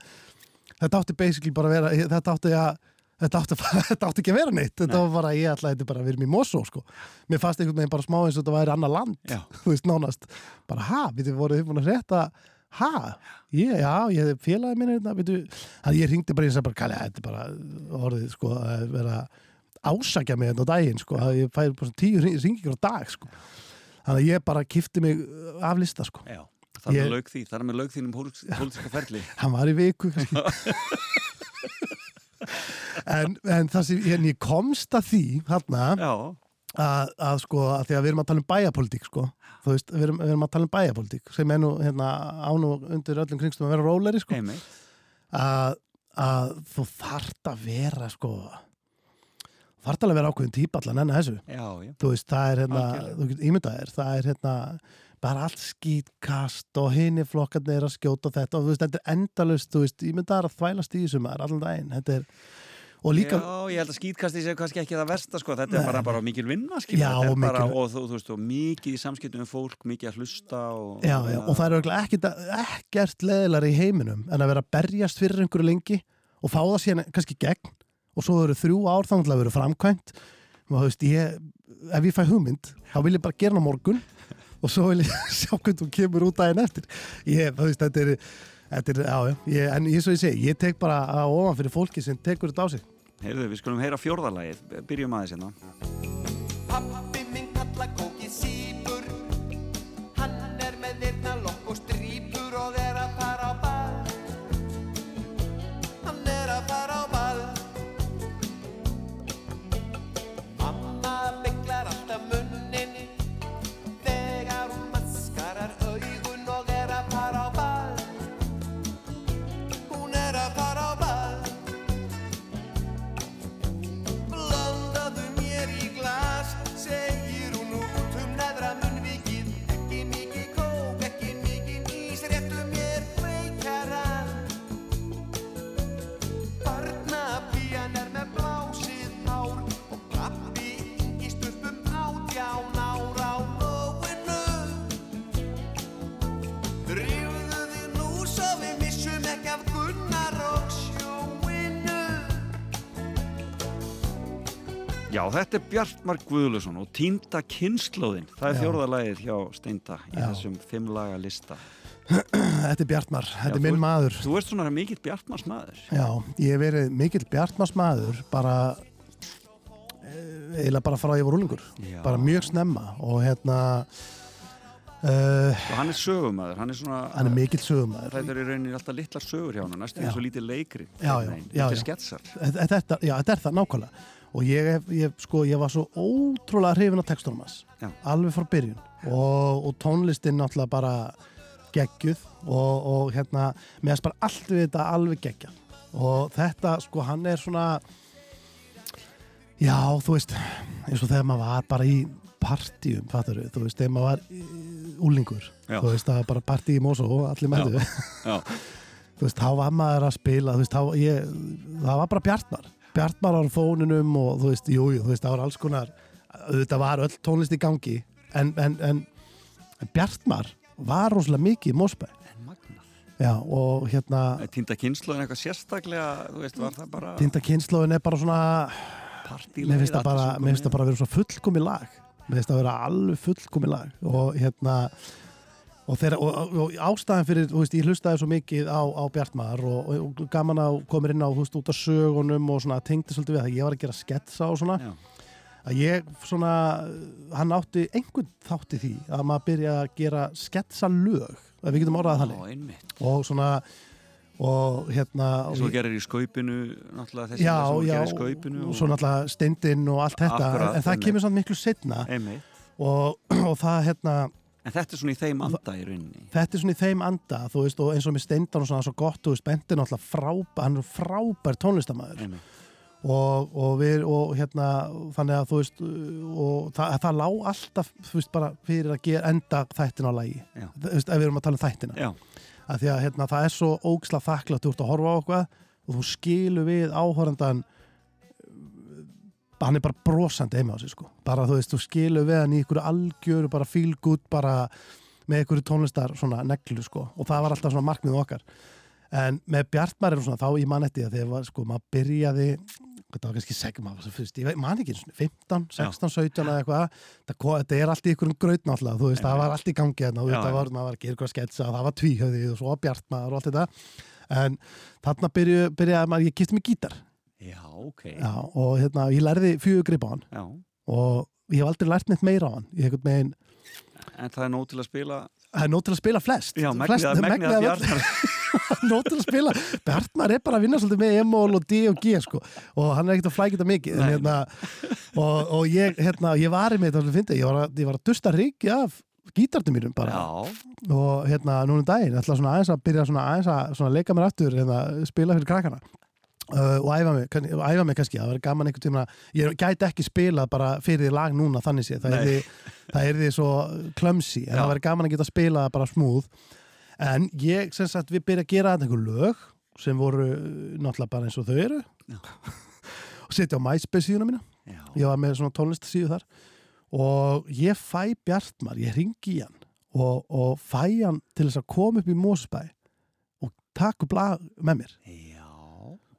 þetta átti basically bara að vera þetta átti að Þetta átti, þetta átti ekki að vera neitt, þetta Nei. var bara, ég ætlaði þetta bara að vera með Mosó, sko. Mér fannst einhvern veginn bara smá eins og þetta væri annar land, þú veist, nánast. Bara, ha, við þið voruð þið búin að rétta, ha, ég, já, ég hef félagið minni, þetta, við þannig ég ringdi bara eins og bara, kalli, þetta er bara orðið, sko, að vera ásakja mig þetta á daginn, sko, að ég færi bara tíu ringingur á dag, sko. Þannig að ég bara kifti mig af lista, sko. Já. Það Ég- með því, það er með laug þínum pólitíska ferli. hann var í viku kannski. En, en það sem en ég komst að því Já, að, sko að því að við erum að tala um bæjapolítík sko, þú veist, við erum, við erum að tala um bæjapolítík sem er nú hérna án og undir öllum kringstum að vera róleri sko. Að, að þú þart að vera sko þart alveg að vera ákveðin típa allan enna þessu. Já, já. þú veist, það er hérna, þú getur ímyndað þér það er hérna bara allt skýtkast og hinni flokkarnir að skjóta þetta og þú veist, þetta er endalust, þú veist, ímyndað er að þvælast í þessu maður allan daginn, þetta er líka, Já, ég held að skýtkasti sé kannski ekki það versta sko, þetta er Nei. bara, bara mikil vinna Já, er og bara, mikil- og þú, þú veist, og mikið í samskiptum um fólk, mikið að hlusta og, já, já, og það er ekkert, ekkert leðilega í heiminum en að vera berjast fyrir einhverju lengi og fá það síðan kannski gegn. Og svo eru þrjú ár þannig að vera framkvæmt. Og þú veist, ég, ef ég fæ hugmynd þá vil ég bara gera á morgun. Og svo vil ég sjá hvernig þú kemur út daginn eftir. Ég, þú veist, þetta er Þetta er, já, já, ég, en eins og ég segi, ég tek bara ofan fyrir fólki sem tekur þetta á sig. Heyrðu, við skulum heyra fjórðalagið, byrjum aðeins hérna. Pappi minn kalla kóki sípur Já, þetta er Bjartmar Guðlusson og Týnda kynnslóðin. Það er fjórðalagið hjá Steinda í Já. þessum fimmlaga lista. Þetta er Bjartmar, þetta Já, er minn þú- maður Þú ert svona mikill Bjartmars maður. Já, ég hef verið mikill Bjartmars maður bara eh, eiginlega bara frá að ég var úlingur Já. bara mjög snemma og hérna uh, Og hann er sögumæður, hann er svona... hann er mikill sögumæður Það er í rauninni alltaf litlar sögur hjá hann, næstu eins og lítið leikri. Já, já, já, Þetta já. sketsar. þetta, þetta, þetta er það nákvæmlega og ég, ég, sko, ég var svo ótrúlega hrifin á textunum hans. Alveg frá byrjun. Og, og tónlistin náttúrulega bara geggjuð. Og, og hérna mér finnst bara allt við þetta alveg geggjað. Og þetta sko hann er svona já þú veist eins og þegar maður var bara í partíum fattur þú veist þegar maður var í- úlingur Já. þú veist það var bara partí í Mosó og allir mættu Já, þú veist, þá var maður að spila veist, þá, ég, það var bara Bjartmar Bjartmar á fónunum og þú veist, jú, jú, þú veist, það var alls konar auðvitað var öll tónlist í gangi en, en, en, en Bjartmar var rosalega mikið í magnað. já, og hérna Týnda kynnslóðin eitthvað sérstaklega, þú veist, var það bara týnda kynnslóðin er bara svona partílega? mér finnst það bara, bara að vera svo fullkomi lag mér finnst það að vera alveg fullkomi lag og hérna og, þeirra, og, og, ástæðan fyrir, þú veist, ég hlustaði svo mikið á, á Bjartmar og, og, gaman að koma inn á, þú veist, út af sögunum og svona tengdi svolítið við það, ég var að gera sketsa og svona, Já, að ég svona, hann átti einhvern þátti því að maður byrja að gera sketsa lög, að við getum orðað þannig. Og svona og hérna og gerir í skaupinu, náttúrulega þessi já, sem já, gerir í skaupinu og svo náttúrulega steindinn og allt þetta, Akkurat, en, það einmitt. kemur samt miklu setna Einmitt. og, og það hérna En þetta er svona í þeim anda í rauninni. þetta er svona í þeim anda þú veist og eins og með steindan og svona svo gott þú veist Benti er náttúrulega frábær hann er frábær tónlistamæður og, og við og hérna þannig að þú veist og það, það lá alltaf þú veist bara fyrir að gera enda þættin á lagi. Já. þú veist ef við erum að tala um þættina. Já, að því að hérna, það er svo ógsla þakklátt þú ert að horfa á okkur og þú skilur við áhórandan hann er bara brosandi heima á sig sko. bara þú veist, þú skilur við hann í ykkur algjöru, bara feel good bara með ykkur tónlistar svona neglu sko. og það var alltaf svona markmið okkar en með Bjartmar er svona þá í mannetti að þegar var, sko, maður byrjaði þetta var kannski fyrst, ég man ekki einu sinni, 15, 16, 17 eða eitthvað það, þetta er allt í ykkur um graut náttúrulega þú veist, það var allt í gangi hérna, og já. var, að gera ykkur að sketsa það var tvíhöði og svo Bjartmar og allt þetta en þarna byrju, byrjaði maður, ég kipti mig gítar já, ok. já, og hérna, ég lærði fjögur grip á hann. Já. og ég hef aldrei lært neitt meira á hann. Ég hef einhvern veginn, En það er nóg til að spila það er nóg til að spila flest. Já, flest, megnið megnið að af bjarnar. Öllu. nóg til að spila. Bjartmar er bara að vinna svolítið með M-mól og D og G sko. og hann er ekkert að flækja þetta mikið en, hérna, og, og ég, hérna, ég var í mig þetta fyndi, ég var að, ég var að dusta ríki af gítartum mínum bara. Já, og hérna núna um daginn, ætla svona aðeins að byrja svona aðeins að svona leika mér aftur hérna, spila fyrir krakkana uh, og æfa mig, kann- æfa mig kannski það verður gaman einhvern tíma, ég gæti ekki spila bara fyrir því lag núna þannig sé það er því, það er því svo klömsi en Já. það verður gaman að geta spila bara smúð en ég, sem sagt, við byrja að gera þetta einhver lög sem voru uh, náttúrulega bara eins og þau eru. Og setja á MySpace síðuna mína. Já, ég var með svona tónlistasíðu þar. Og ég fæ Bjartmar, ég ringi í hann og, og fæ hann til þess að koma upp í Mósbæ og taka upp lag með mér. Já,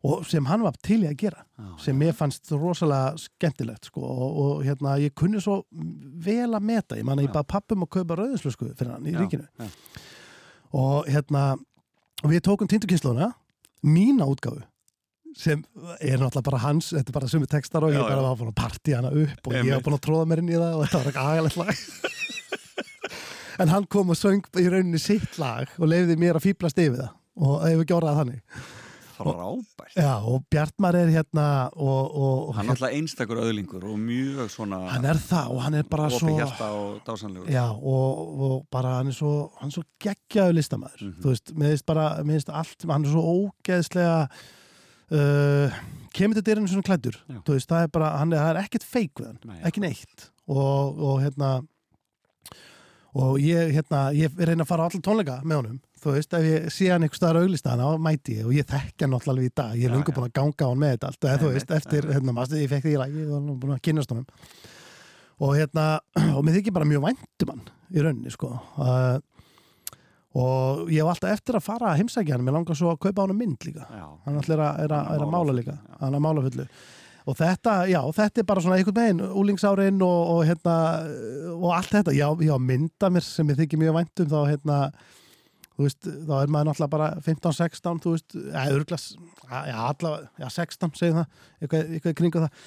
og sem hann var til í að gera já. sem mér fannst rosalega skemmtilegt sko, og, og hérna, ég kunni svo vel að meta, ég man að ég bara pappum að kaupa rauðinslösku fyrir hann í Já, ríkinu já. og hérna og við tókum tindukynnslóna mína útgáfu sem er náttúrulega bara hans, þetta er bara sumi textar og ég Já, bara já. var búin að partí hana upp og ég var búin að tróða mér inn í það og þetta var ekki agalegt lag en hann kom og söng í rauninni sitt lag og leiði mér að fýblast yfir það og hefur gjórað þannig Frábært. Já, og Bjartmar er hérna og, og, Hann er alltaf einstakur öðlingur og mjög svona hann er það og hann er bara svo og. Já, og, og bara hann er svo hann er svo geggjaðu listamæður Mhm. þú veist, finnst bara, finnst allt hann er svo ógeðslega uh, kemur til dyrinu svona klæddur Já. þú veist, það er bara, hann er, er ekkert feik við hann, Nei. ekki neitt og, og hérna og ég, hérna, ég reyna að fara á allir tónleika með honum, þú veist, ef ég sé hann einhver staðar auglista hann á mæti ég og ég þekki hann náttúrulega alveg í dag, ég er Já, lungu já. búin að ganga á hann með þetta allt, eða þú veist, eftir, hérna, maður, ég fekk því í lagi og hann er búin að kynast honum. Og hérna, og mér þykir bara mjög væntum hann í rauninni, sko. Uh, og ég hef alltaf eftir að fara að heimsækja hann, mér langar svo að kaupa hann mynd líka. Já. hann ætlar að, er að, er að mála líka. Já. hann er að mála fullu. Og þetta, já, þetta er bara svona einhvern veginn, úlingsárin og, og hérna, og allt þetta, já, já, mynda mér sem ég þykir mjög væntum þá, hérna, veist, þá er maður náttúrulega bara 15-16, þú veist, eða örglas, já, allavega, já, 16, segjum það, eitthvað, eitthvað kringu það,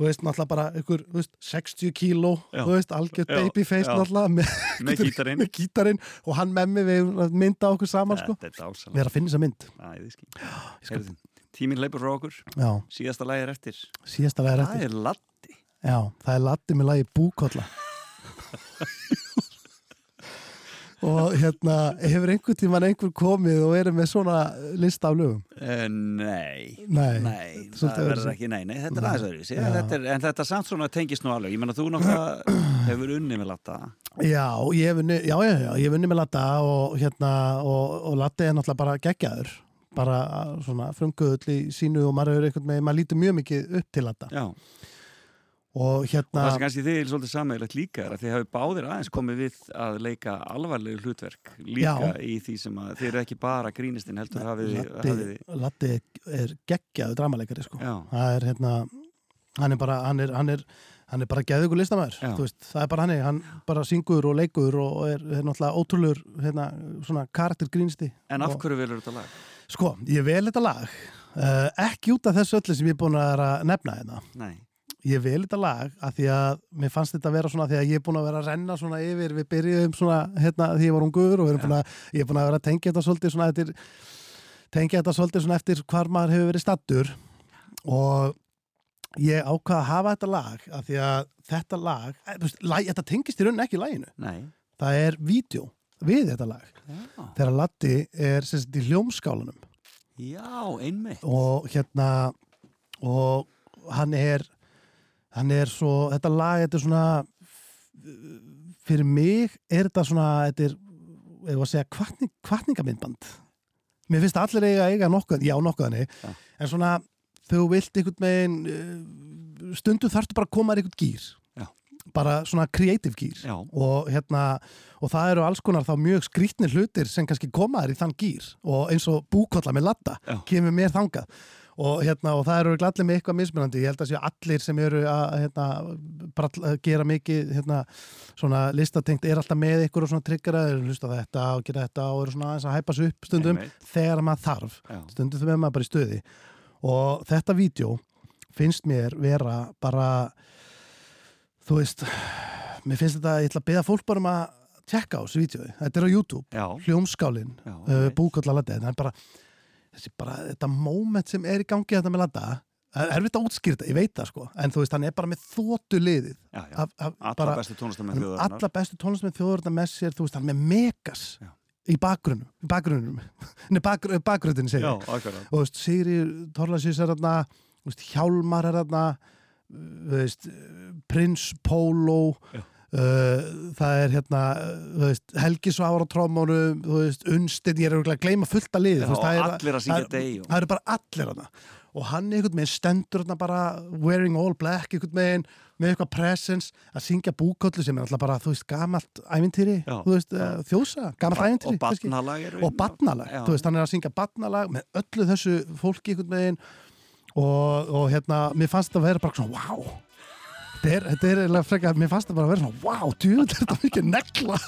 þú veist, náttúrulega bara ykkur, þú veist, 60 kíló, Já. þú veist, algjörð babyface náttúrulega, með, Með gítarinn. með gítarinn og hann með mig við mynda okkur saman, sko. Er. Við erum að finna þessa mynd. Heyrðu, Tíminn leipur frá okkur. Já, Síðasta lagi er eftir. síðasta lega er Það eftir. er Latti. Já, það er latið með lagi Búkolla. og hérna, hefur einhver tíman einhver komið og verið með svona lista af lögum? Uh, nei. Nei, Nei, það verður ekki, nei, nei, þetta er Nei. aðeins öðruvísi, en, þetta er- samt svona tengist nú alveg, ég menna þú náttúrulega hefur unnið með latta, Já, ég hef unni, já, já, já, ég hef unni með Latta og hérna, og, og Latti er náttúrulega bara geggjaður, bara svona frumguðull í sínu og maður er einhvern veginn, maður lítur mjög mikið upp til Latta. Já, og og hérna, það sem kannski þið er svolítið sammeilegt líka er að þið hafi báðir aðeins komið við að leika alvarlegu hlutverk líka Já. í því sem að þið eru ekki bara grínistinn heldur hafið þið, Latti, er geggjaður dramalegari, sko. það er hérna hann er bara, hann er, hann er, hann er bara geðugur listamæður, það er bara hann hann bara syngur og leikur og er, er náttúrulega ótrúlur, hérna, svona karaktergrínsti. en af Og- hverju velur þetta lag? Sko, ég vel þetta lag uh, ekki út af þessu öllu sem ég er búin að nefna hérna. Nei, Ég vel þetta lag af því að mér fannst þetta vera svona því að ég er búin að vera að renna svona yfir, við byrjuðum svona hérna því ég var ungur og búin að, ég er búin að vera að tengja þetta svolítið svona eftir tengja þetta svolítið svona eftir hvar maður hefur verið stattur og ég ákvað að hafa þetta lag af því að þetta lag, eh, lag þetta tengist í rauninni ekki laginu, nei, það er vídeo við þetta lag, já, þegar Latti er sagt í hljómskálanum já einmitt, og hérna og hann er hann er svo, þetta lag þetta er svona fyrir mig er þetta svona þetta er, ef að segja kvartning, kvartningamindband mér finnst allir eiga eiga nokkuð, já nokkuðanni Já. en svona þú vilt einhvern veginn eh, stundum þarftu bara að koma þér einhvern gýr Já. bara svona creative gýr og hérna og það eru alls konar þá mjög skrýtnir hlutir sem kannski koma þér í þann gýr og eins og búkolla með latta Já. kemur mér þangað og, hérna, og það eru allir með eitthvað mismunandi. Ég held að séu allir sem eru að hérna, bara að gera mikið hérna, svona listatengt er alltaf með ykkur og svona tryggara, er hlusta þetta og gera þetta og eru svona aðeins að hæpa sig upp stundum Einmitt. þegar maður þarf. Já, stundum þegar maður bara í stöði og þetta vídeo finnst mér vera bara þú veist mér finnst þetta, ég ætla að beða fólk bara um að tjekka á þessu vídeo, þetta er á YouTube. Já, hljómskálin, uh, einmitt. búkallalandi það er bara, þessi bara þetta moment sem er í gangi þetta með ladda það er erfitt að útskýra þetta, ég veit það sko en þú veist, hann er bara með þóttu liðið já, já. af, af, Alla bara, bestu tónlistamenn þjóðarinnar alla bestu tónlistamið þjóðurna með sér, þú veist, hann er með megas Já. í bakgrunum, í bakgrunum nei, bakgr bakgrunum segir og þú veist, Sigri Torlasís er veist, Hjálmar er veist, Prins Pólo Já. Uh, það er hérna veist, Helgi Svára veist, Unstin, ég er að gleyma fullt að veist, það er- það er- eru bara allir þarna. Og hann einhvern veginn stendur þarna bara wearing all black einhvern veginn með eitthvað presence að syngja búkollu sem er alltaf bara, þú veist, gamalt ævintýri, veist, uh, þjósa gamalt ævintýri, og batnalag og batnalag, þú veist, hann er að syngja batnalag með öllu þessu fólki einhvern veginn. Og, og hérna, mér fannst þetta að vera bara svona, wow þetta er, þetta er eiginlega frekar, mér fannst þetta bara að vera svona, wow, djúvel, þetta er mikið negla?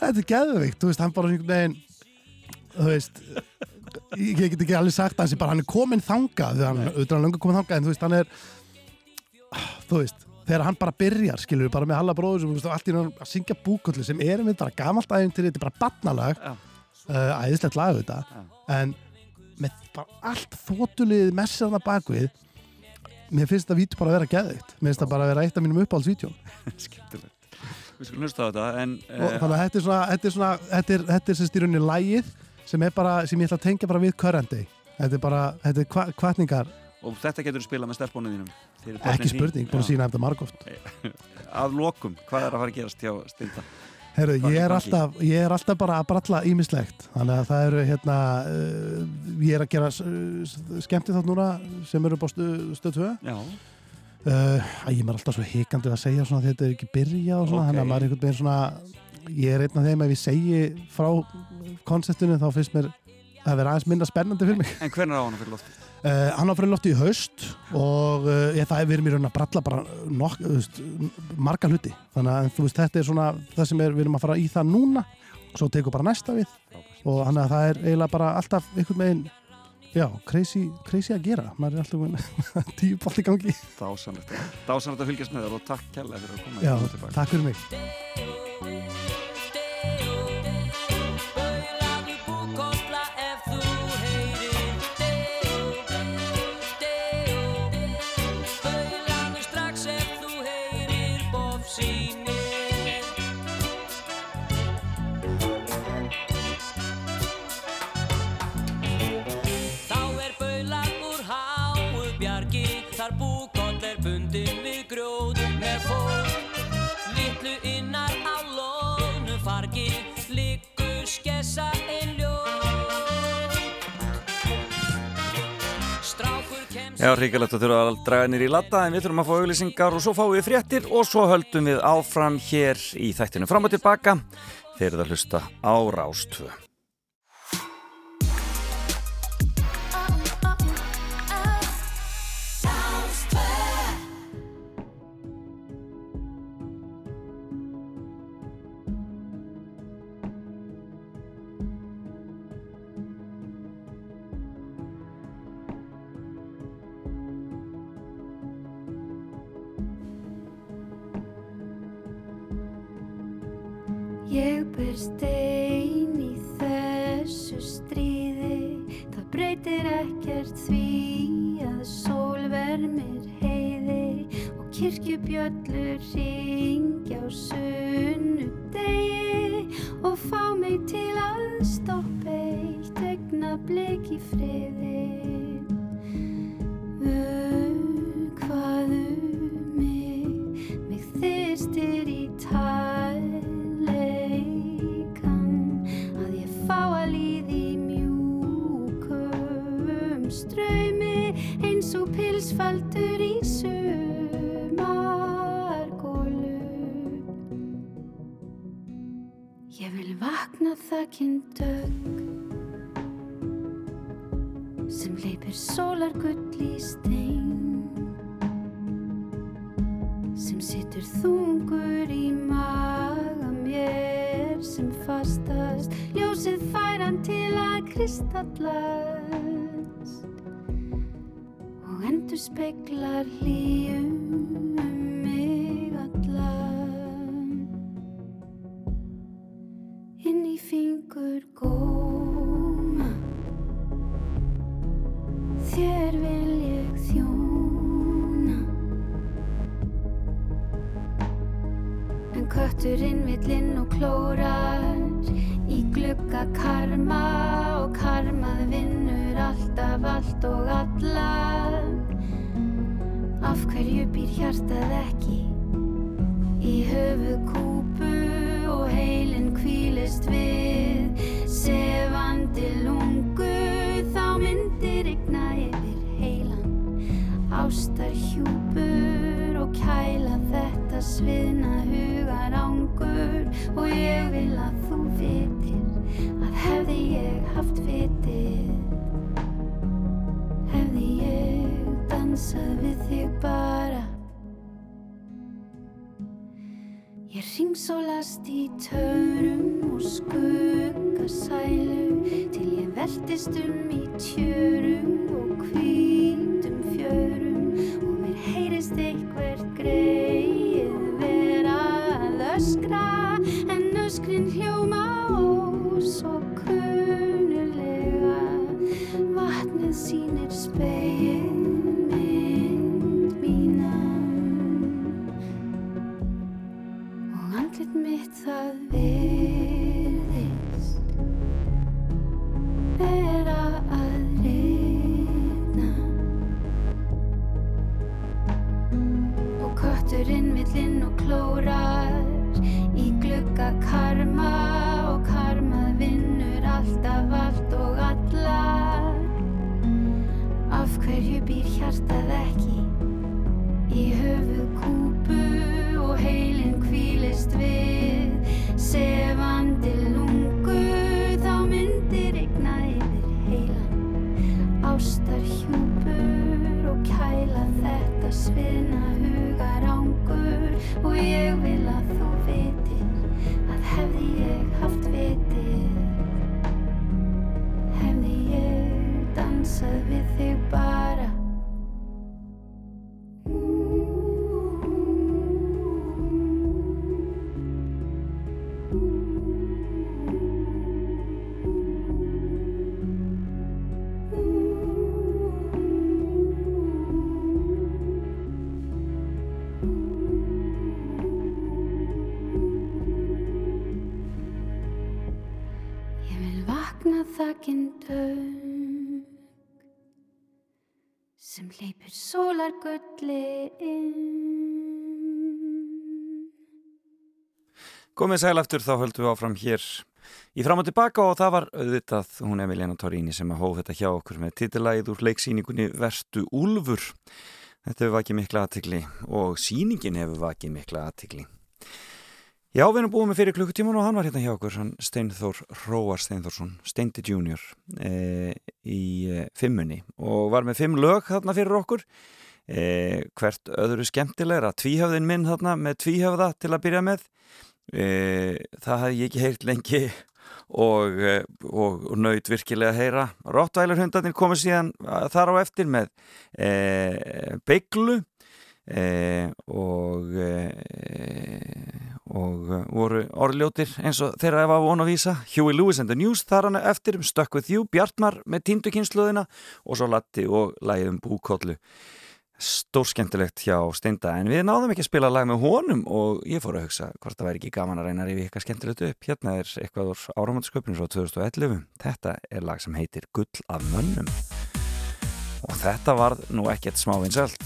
Þetta er geðvikt, þú veist, hann bara einhvern veginn þú veist ég get ekki alveg sagt hans er bara, hann er komin þangað, hann, auðvitað er hann löngu komin þangað en þú veist, hann er þú veist, þegar hann bara byrjar, skilur við bara með Halla bróður sem, þú veist, allt í náttúrulega að syngja búkullu sem er einmitt bara gamalt æfintýri, þetta er bara batnalag Já. uh, æðislegt lag þetta en með bara allt þótulið messaðna bakvið mér finnst þetta vídeo bara að vera geðvikt mér finnst þetta bara að vera eitt af mínum uppáhaldsvídeó skemmtilegt. Við skulum hlusta á þetta en og eh, þannig að þetta er svona þetta er svona, þetta er, þetta er sem styrunni lægið sem bara, sem ég ætla að tengja bara við day. Þetta er bara, þetta er kva, kvartningar og þetta getur spila með stelpunum þínum? Ekki spurning, búin að sína þetta margóft að lokum, hvað er að fara að gerast hjá Stilda Hvað ég er alltaf, ég er alltaf bara að bralla ímislegt þannig að það eru hérna uh, ég er að gera uh, skemmti þátt núna sem eru upp á stu, stöð 2 já, uh, að ég er alltaf svo hikandi að segja svona þetta er ekki byrja og svona, Ok. þannig að maður er einhvern veginn svona ég er einn af þeim ef ég segi frá konseptinu þá finnst mér það verður aðeins minna spennandi fyrir mig En hvernig er á hann fyrir loftið? Uh, hann á fyrir lofti í haust og uh, ég, það er í raun að bralla bara nokk, veist, marga hluti. Þannig að þú veist, þetta er svona það sem er, við erum að fara í það núna. Og svo tekur bara næsta við og hann að það er eiginlega bara alltaf einhvern veginn já, crazy, crazy að gera. Maður er alltaf tíu bótt í gangi. Dásanlegt að fylgjast með þér og takk kærlega fyrir að koma já, takk fyrir mig Já, ríkilegt að þurfa að draga nýr í latta en við þurfum að fá auglýsingar og svo fáum við fréttir og svo höldum við áfram hér í þættinu fram og tilbaka þeir eru að hlusta á Rástvö. Ég ber stein í þessu stríði. Það breytir ekkert því að sól vermir heiði Og kirkjubjöllur ringja á sunnudegi hleypur sólar gulli inn. Komið sæl aftur, þá höldum við áfram hér í fram og tilbaka og það var auðvitað hún Emiliana Torrini sem að hóf þetta hjá okkur með titilægið úr leiksýningunni Verstu Úlfur. Þetta hefur vakið mikla aðtikli og sýningin hefur vakið mikla aðtikli. Já, við erum búið með fyrir klukkutíman og hann var hérna hjá okkur, hann Steinþór Róar Steinþórsson, Steindi Junior e, í e, fimmunni og var með fimm lög þarna fyrir okkur. E, hvert öðru skemmtilegra. Tvíhöfðin minn þarna með tvíhöfða til að byrja með. E, það hafði ég ekki heyrt lengi og, og, og nöyt virkilega að heyra. Rottvælarhundarnir komið síðan þar á eftir með beiglu og e, og voru orðljótir eins og þeirra ef að vona að vísa. Huey Lewis and the News þar hann eftir um Stuck With You, Bjartmar með tíndukynsluðina og svo Latti og lægið um búkollu. Stórskemmtilegt hjá Steinda en við náðum ekki að spila lag með honum og ég fór að hugsa hvort það væri ekki gaman að reyna að rifi eitthvað skemmtilegt upp. Hérna er eitthvað úr áramöndsköpun frá 2011 þetta er lag sem heitir Gull af mönnum. Og þetta var nú ekkert smávinnselt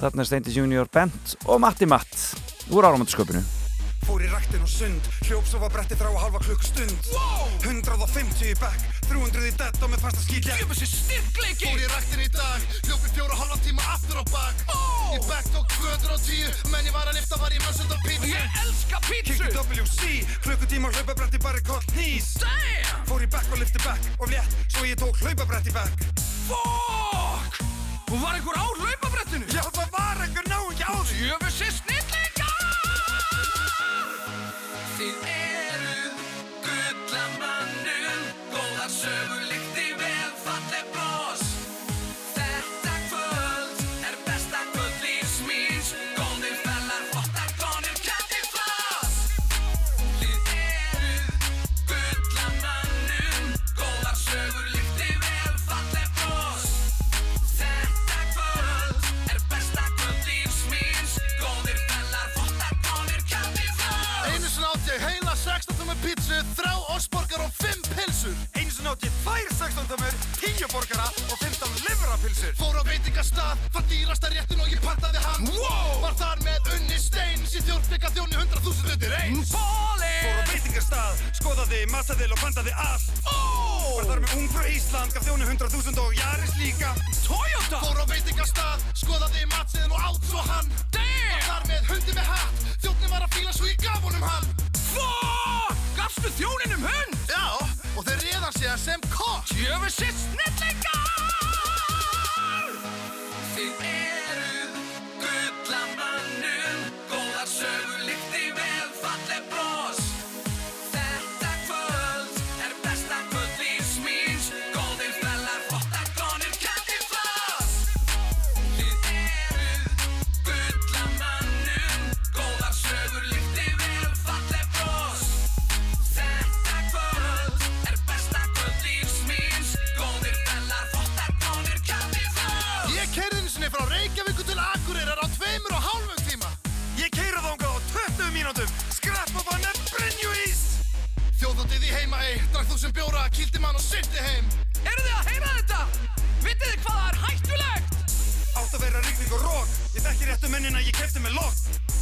þarna er Steindi Junior Bent og Matti Matt úr áramöndsköpunu Fór í rættin og sund, hljópsofa bretti þrá að halva klukkstund wow. 150 í bekk, 300 í dett og með fasta skýtja Gjöfum sér styrkleiki! Fór í rættin í dag, hljópi fjóra halva tíma aftur á oh. Í bekk tók 210, menn ég var að lifta var ég mannsönd á pítsu Ég elska pítsu Kikki WC, klukkutíma hlaupabretti bara kort nýs Damn! Fór í bekk og lifti bekk og létt, svo ég tók hlaupabretti bekk. Fuck! Og var einhver á hlaupabrettinu? Tvær 16 tömur, 10 borgara og 15 livrapilsur Fór á veitingastað, fann dýrasta réttin og ég pantaði hann. Wow! Var þar með unni stein, síð þjórnbygga þjóni 100.000 undir eins. Fór á veitingastað, skoðaði, massaðil og pantaði allt. Ó Var þar með ung frá Ísland, gaf þjónu 100.000 og Jaris líka. Toyota! Fór á veitingastað, skoðaði matsiðin og átt svo hann. Var Damn þar með hundi með hatt, þjónni var að fíla svo ég gaf honum hann. Fuck! Gafstu þjóninum hund og þeir réðan sig að sem kokk Gjöfum sér snillingar! Þið eruð gullamannum Góðar sögur með lokk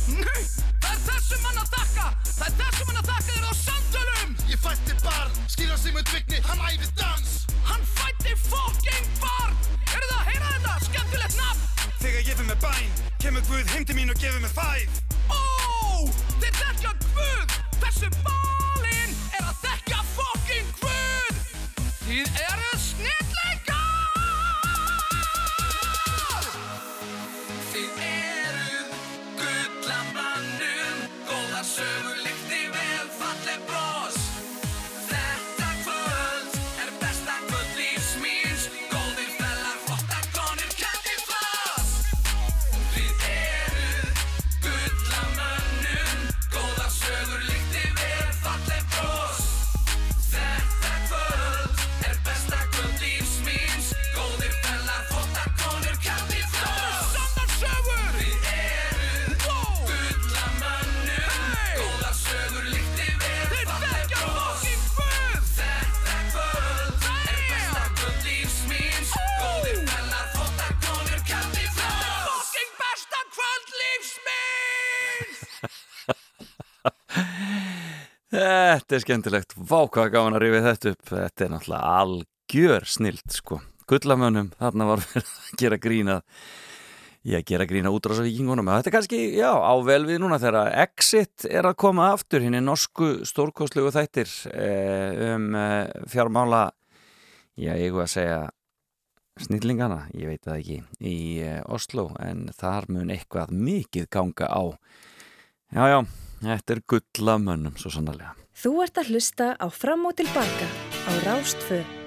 Nei, það er þessum mann að þakka. Það er þessum mann að þakka þér á samtölum Ég fætti barn, skýra sig með dvikni, hann æfið dans. Hann fætti fucking barn. Eru þið að heyra þetta? Skemmtilegt nafn. Þegar ég fyrir með bæn, kemur Guð heim til mín og gefur mig fæð Ó, þið þekkja Guð Þetta er skemmtilegt, vákvað gaman að rifið þetta upp. Þetta er náttúrulega algjör snilt sko, gullamönnum þarna var fyrir að gera grína ég gera grína útrásavíkingunum þetta er kannski, já, á vel við núna þegar Exit er að koma aftur hinn er norsku stórkostlegu þættir eh, um eh, fjármála já, ég var að segja snillingana, ég veit það ekki í eh, Oslo, en þar mun eitthvað mikið ganga á. Já, já, þetta er gullamönnum svo sannarlega Þú ert að hlusta á Fram og Tilbaka á Rástfö.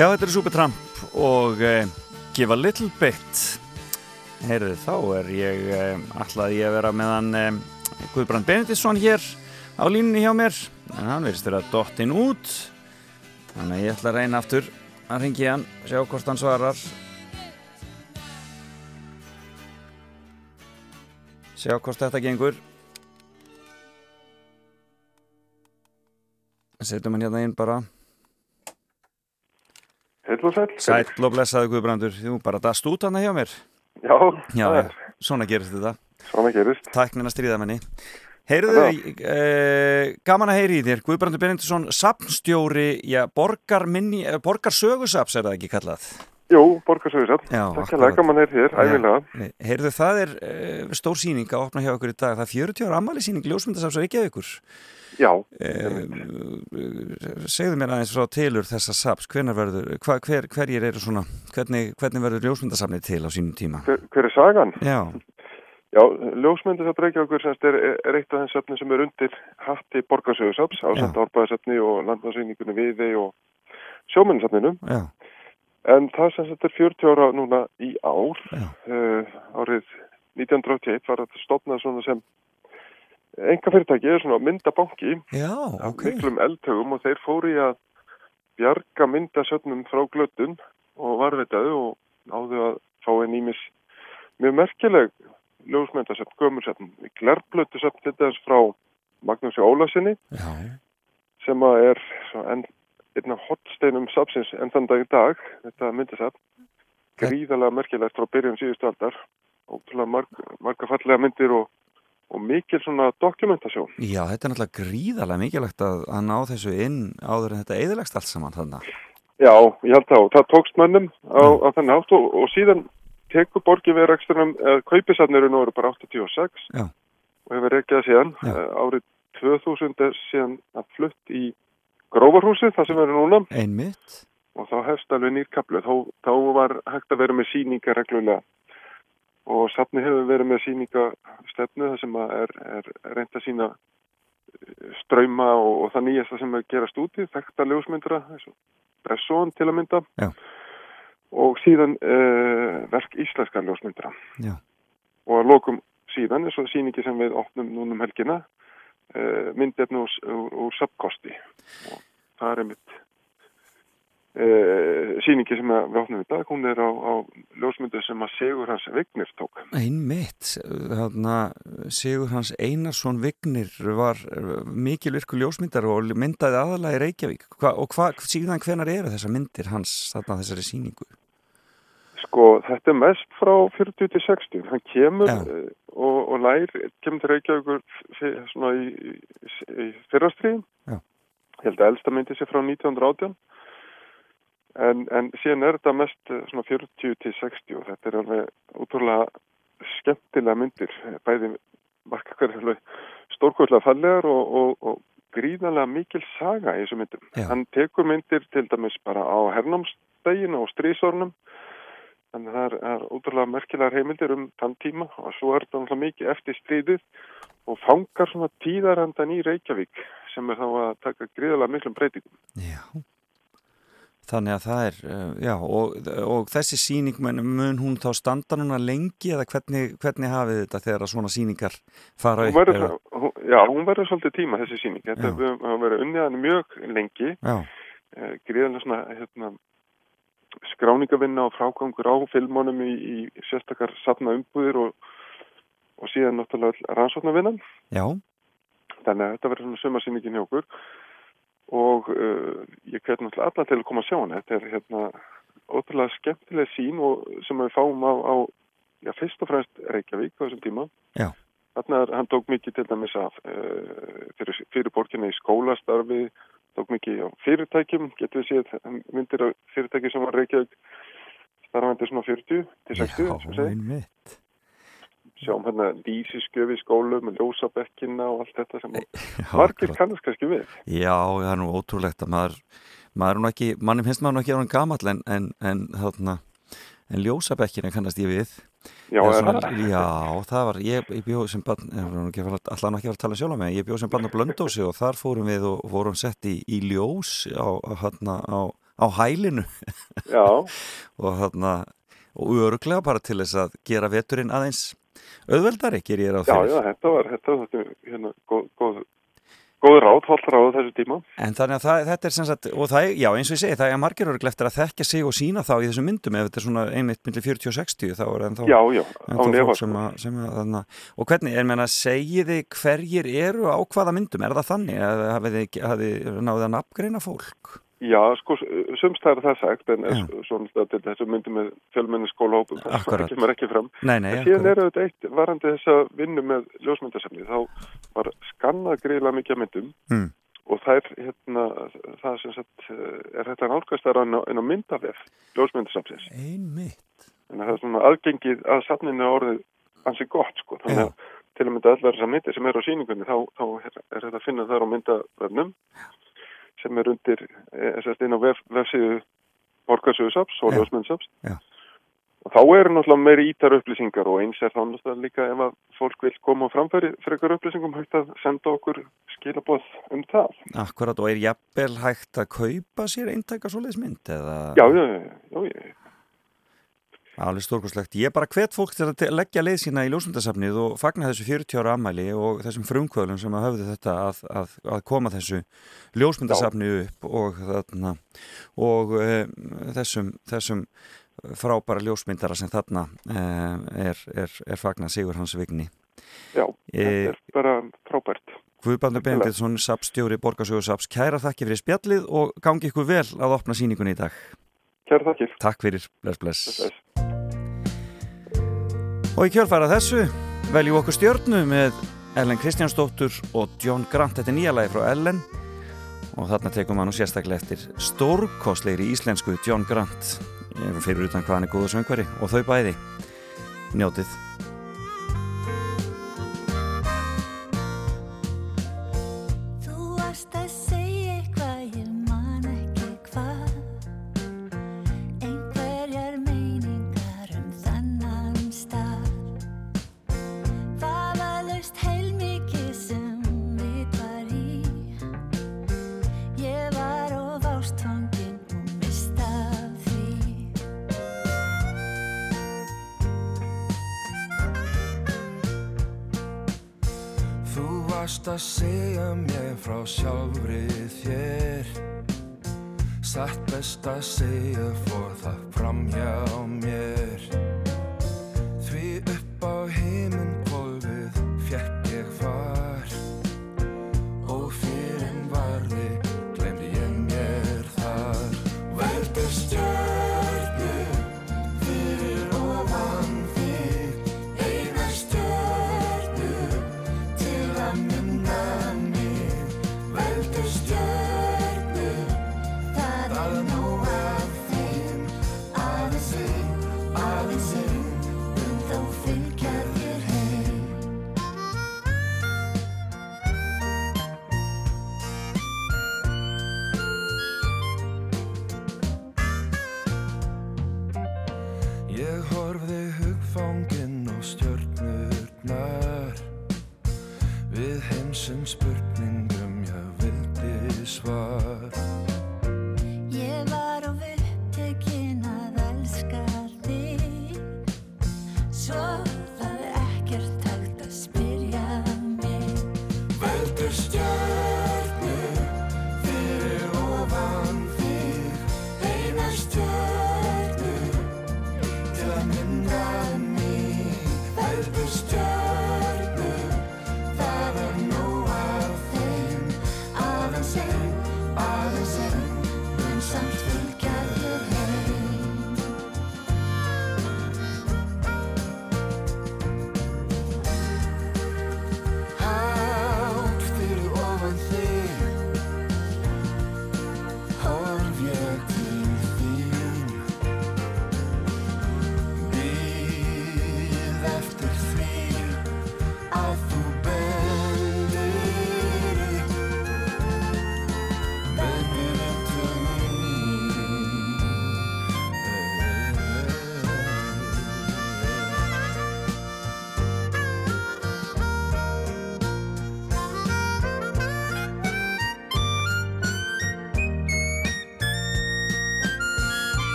Já, þetta er Supertramp og uh, Give a Little Bit. Heyrðu, þá er ég uh, ætlaði ég að vera meðan uh, Guðbrand Benediktsson hér á línunni hjá mér. En hann verðist vera dottin út. Þannig að ég ætla að reyna aftur að ringi hann, sjá hvort hann svarar. Sjá hvort þetta gengur. Setjum hann hérna inn bara Heill og sæll. Sæll og blessaðu Guðbrandur, þú bara dast út hana hjá mér. Já, Já, það er. svona gerist þetta. Svona gerist. Tæknina stríðamenni. Heyrðu, eh, gaman að heyri í þér. Guðbrandur Benediktsson, sapnstjóri borgar, minni, eh, borgar sögusaps er það ekki kallað Jú, borgarsögursafn. Já, Takk hérlega, gaman er hér, æfilega. Heyrðu, það er uh, stór síning að opna hjá ykkur í dag. Það er 40 ára ammali síning ljósmyndasafs að ekki ykkur. Já. Uh, segðu mér aðeins frá tilur þessa saps. Verður, hva, hver, hverjir eru svona, hvernig, hvernig verður ljósmyndasafnið til á sínum tíma? Hver, hver er sagan? Já. Já, ljósmyndasafn Reykjavíkur semst er, er eitt af þeim safni sem er undir hatti borgarsögursafs, ásett árbæðasafni og landnarsýningunni viði og sjómennsafninu. Já. En það sem þetta er 40 ára núna í ár, uh, árið 1981 var þetta stopnað svona sem enga fyrirtæki, er svona myndabanki Já, af ok. miklum eldhögum og þeir fóru í að bjarga myndasöfnum frá glötun og varvitaðu og náðu að fá einn ímis mjög merkileg ljósmyndasöfn, gömursöfn, glerblötusöfn til þess frá Magnúsi Ólasinni Já. sem að er enn einn af hotsteinum sapsins enn þann dag í dag, þetta myndasafn. Gríðalega merkilegt frá byrjun síðustu aldar. Ótrúlega marg, marga fallega myndir og, og mikil svona dokumentasjón. Já, þetta er náttúrulega gríðarlega mikilvægt að, að ná þessu inn áður en þetta eðilegst allt saman þannig. Já, ég held það. Og það tókst mönnum á, á þennan átt og, og síðan tekur borgi við reksturnum, eða kaupisatnir eru nú bara 86 Já. og hefur það síðan. Já. uh, árið 2000 er síðan að flutt í grófarhúsið, það sem eru núna Einmitt. og þá hefst alveg nýr kaplu þá, þá var hægt að vera með síningar reglulega og safni hefur verið með síningastefnu það sem er, er reynd að sína eh, ströyma og, og það nýjasta sem er gerast úti, þekkta ljósmyndra Bresson til að mynda Já. og síðan uh, verk íslenska ljósmyndra Já. og að lokum síðan er svo síningi sem við opnum núna um helgina uh, myndefni úr, úr, úr sapkosti og það er einmitt uh, síningi sem við opnum í dag, hún er á, á ljósmyndu sem að Sigur hans Vignir tók. Einmitt, þarna Sigur hans Einarsson Vignir var mikilvirku ljósmyndar og myndaði aðalega í Reykjavík. Hva, og hva, síðan hvenar eru þessar myndir hans þarna þessari síningu? Sko, þetta er mest frá 40 til 60. Hann kemur Já. uh, og, og lær, kemur til Reykjavíkur svona í, í, fyrrastriðin. Já. Ég held að elsta myndi sér frá 1918. En, en síðan er þetta mest eh, svona 40 til 60 og þetta er alveg útrúlega skemmtilega myndir. Bæði marka hverju stórkvöldlega fallegar og, og, og gríðanlega mikil saga í þessu myndum. Já. Hann tekur myndir til dæmis bara á hernámsdeginu og strísornum Þannig að það er, er útrúlega merkilegar heimildir um þann tíma og svo er þetta náttúrulega mikið eftir stríðið og fangar svona tíðarandan í Reykjavík sem er þá að taka gríðalega miklum breytingum. Já. Þannig að það er, uh, já, og, og þessi síning, mun, hún þá standa núna lengi eða hvernig, hvernig hafið þetta þegar svona síningar fara Hún upp? verður, eða- svo- hún, já, hún verður svolítið tíma þessi síning. Þetta höfum verið unniðan mjög lengi, Já, eh, gríðalega svona hérna, skráningavinna og frágangur á filmónum í, í sérstakar safna umbúðir og, og síðan náttúrulega rannsóknarvinnan. já, Þannig að þetta verður svona sumarsýningin hjá okkur og uh, ég hvet náttúrulega alla til að koma að sjá hana. Þetta er hérna ótrúlega skemmtileg sín og sem við fáum á, á já, fyrst og fremst Reykjavík á þessum tíma. Já. Þarna er, hann tók mikið til dæmis af uh, fyrir, fyrir borginni í skólastarfi, tók mikið á fyrirtækjum, getur við séð myndir af fyrirtæki sem var Reykjavík starfandi svona 40 til 60, sem já, einmitt. sjáum hérna lýsiskjöf í skólum, ljósabekkina og allt þetta sem Já, margir kannast kannski við. Já, það er nú ótrúlegt að maður, maður er nú ekki, manni finnst maður ekki að hann gamall en, en, en þarna, en ljósabekkina kannast ég við. Já, svona, það? já, það var, ég, ég bjóð sem barn, allan ekki að fara að tala sjálf með, ég bjóð sem barn á Blöndósi og þar fórum við og vorum sett í, í ljós á, hana, á, á hælinu Já, og þarna, og öruglega bara til þess að gera veturinn aðeins auðveldari, ger ég ráð já, fyrir. já, þetta var, þetta var þetta, hérna, góð, góð, góð ráð, holt ráð á þessu tíma. En þannig að það, þetta er sem sagt, og það já eins og ég segi, það er margir öruglega eftir að þekkja sig og sína þá í þessum myndum ef þetta er svona einmitt millir 40 og 60 þá er ennþá, Já, já, ennþá fólk sem sko. að, sem að þarna, og hvernig, er meina, segið þið hverjir eru á hvaða myndum, er það þannig, þið, hafið þið náðið að nafngreina fólk? Já, sko, sumst það er það sagt, en s- svona til þessu myndum með fjölmenni skólahópum, það kemur ekki fram. Nei, nei, En síðan er auðvitað eitt, varandi þessa vinnu með ljósmyndasefni, þá var skannað greiðlega mikið myndum Mm. og það er hérna, það sem sagt, eh, er þetta nálgast þar inn á, á myndavef, ljósmyndasafnsins. Einmitt. Að það er svona aðgengið að safninu er orðið ansi gott sko. Þannig að til að mynda allar þessar myndir sem eru á síningunni þá, þá er, er þetta að finna þar á myndavefnum sem er undir, eh, sagt inn á vef, vefsíðu ljósmyndasaps. Já. Og þá eru náttúrulega meiri ítar upplýsingar og eins er þá náttúrulega líka ef að fólk vil koma á framfæri frekar upplýsingum hægt að senda okkur skilaboð um það. Akkurat, og er jafnvel hægt að kaupa sér eintæka svoleiðis mynd? Eða... Já, já, já, já, já. Alveg stórkoslegt. Ég bara hvet fólk til að leggja leið sína í ljósmyndasafnið og fagna þessu 40 ára ammæli og þessum frumkvöðlum sem að höfðu þetta að, að, að koma þessu ljósmyndasafni upp og, þarna, og e, þessum, þessum frábæra ljósmyndara sem þarna e, er, er, er fagna Sigur Hans Vigni. Já, E, þetta er bara frábært. Guðbandur Benediktsson, SAP-stjóri Borgarsögur SAPs, kæra þakki fyrir spjallið og gangi ykkur vel að opna síningunni í dag. Kæra þakkir. Takk fyrir, bless, bless. Bless. Og í kjölfæra þessu veljum okkur stjörnu með Ellen Kristjánsdóttur og John Grant, þetta er nýja lagi frá Ellen. Og þarna tekum maður nú sérstaklega eftir stórkostleiri íslensku John Grant. Fyrir utan hvað hann er góður söngvari og þau bæði. Njótið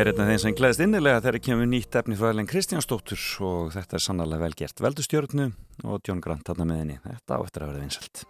Ég er einn af þeim sem gleðist innilega þegar kemur nýtt efni frá Ellen Kristjánsdóttur og þetta er sannlega vel gert. Veldu stjórnu og John Grant þarna með henni. Þetta á eftir að vera vinsalt.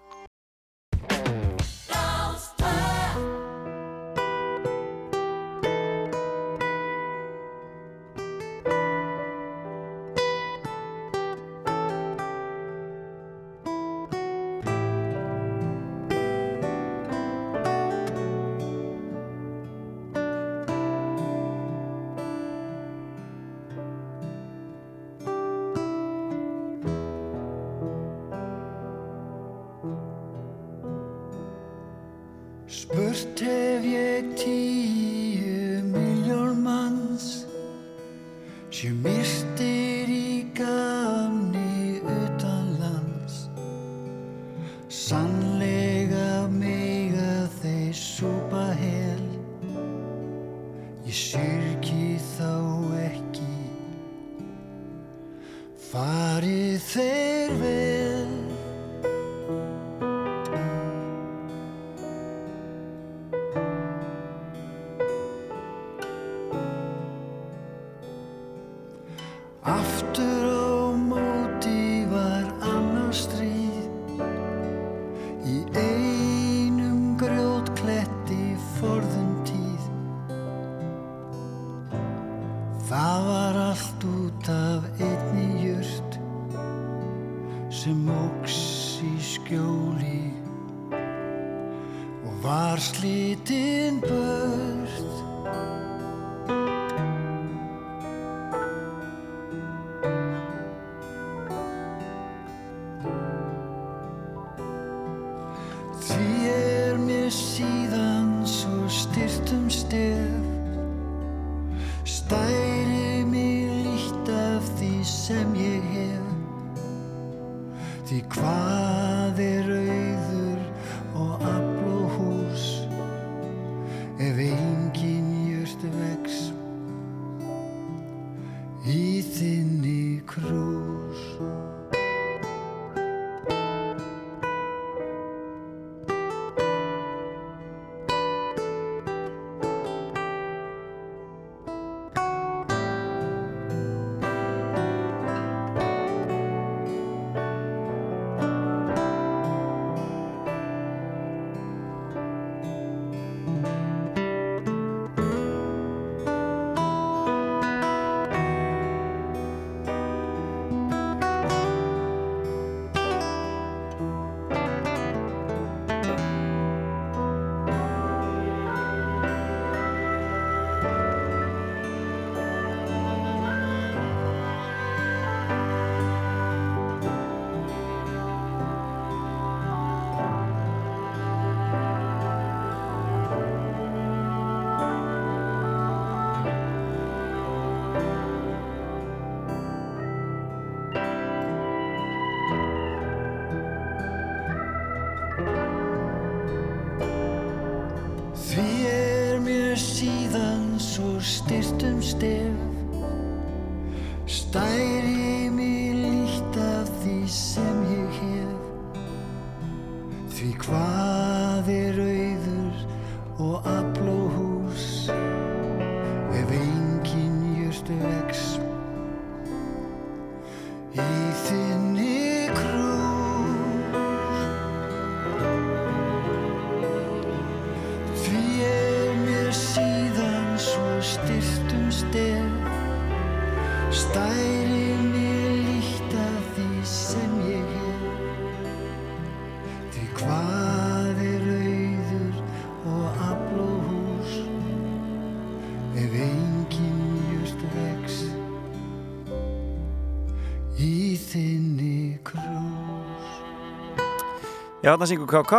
Syngur K.K.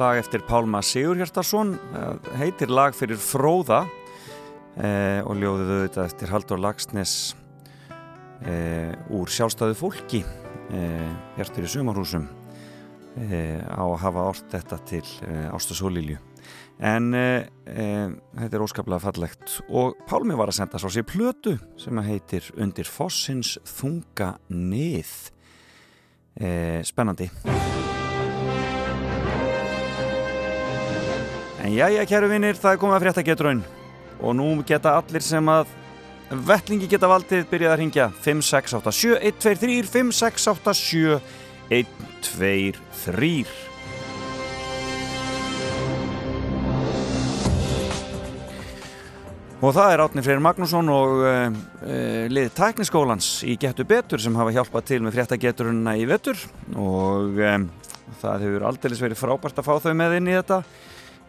Lag eftir Pálma Sigurhjartarsson eh, heitir lag fyrir Fróða eh, og ljóðið auðvitað eftir Haldur Lagsnes eh, úr sjálfstæðu fólki eh, Hjartur í sumarhúsum eh, á að hafa orð þetta til eh, Ásta Sólílju en þetta er óskaplega fallegt. Og Pálmi var að senda svo sér plötu sem heitir Undir fossins þunga nið. Spennandi En jæja, kæru vinnir, það er komið að frétta getraun og nú geta allir sem að vettlingi geta valdið byrjað að ringja 5687 123 5687 123 Og það er Átni Freyr Magnússon og uh, uh, liðið tækniskólans í Gettu Betur sem hafa hjálpað til með fréttageturuna í vetur. Og um, það hefur aldeilis verið frábært að fá þau með inn í þetta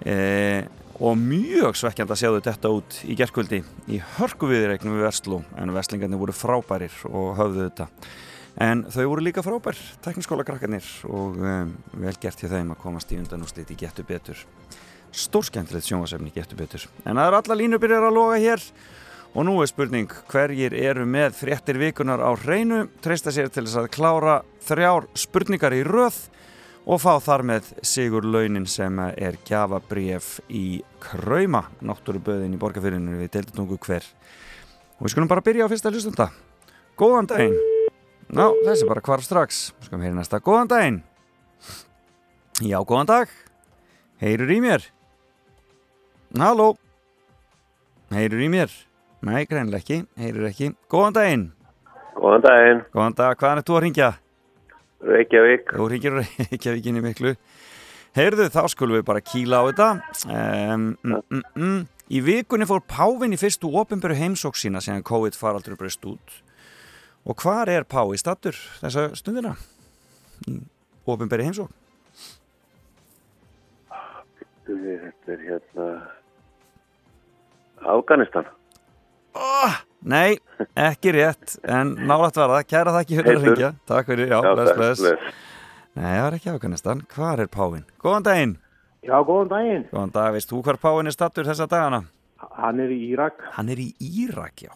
uh, og mjög svekkjand að sjáðu þetta út í gerkvöldi í hörku viðreiknum við Vestló en Vestlingarnir voru frábærir og höfðu þetta. En þau voru líka frábær tækniskólakrakkarnir og um, vel gert hjá þeim að komast í undanúslit í Gettu Betur. Stórskemmtilegt sjónvasefni getur betur. En það er alla línubyrjar að loga hér. Og nú er spurning hverjir eru með fréttir vikunar á hreinu, treysta sér til þess að klára þrjár spurningar í röð og fá þar með Sigur Launin sem er gjafabref í Krauma, náttúruböðin í borgarfyrinu við deildutungu hver. Og við skulum bara byrja á fyrsta hlustunda. Góðan daginn. Ná, þessi bara hvarf strax. Við skulum heyra næsta. Góðan daginn. Já, góðan dag. Heyrur í mér? Halló? Heyrur í mér? Nei, greinlega ekki, heyrur ekki. Góðan daginn. Góðan daginn. Góðan dag, hvaðan er þú að ringja? Reykjavík. Þú ringir Reykjavíkinni miklu. Heyrðu, þá skulum við bara kýla á þetta. Um, mm, mm, mm. Í vikunni fór Pávin í fyrstu ofinböru heimsók sína sem COVID faraldur breyst út. Og hvar er Pávi stattur þessa stundina? Ofinböru heimsók? Þetta er hérna Afganistan. Oh, nei, ekki rétt, en nálægt var það. Kæra það ekki fyrir að ringja. Takk fyrir, já, Já, bless, bless. bless. Nei, það er ekki Afganistan. Hvar er Pávin? Góðan daginn. Já, góðan daginn. Góðan dag, veist þú hvar Pávin er stattur þessa dagana? Hann er í Írak. Hann er í Írak, já.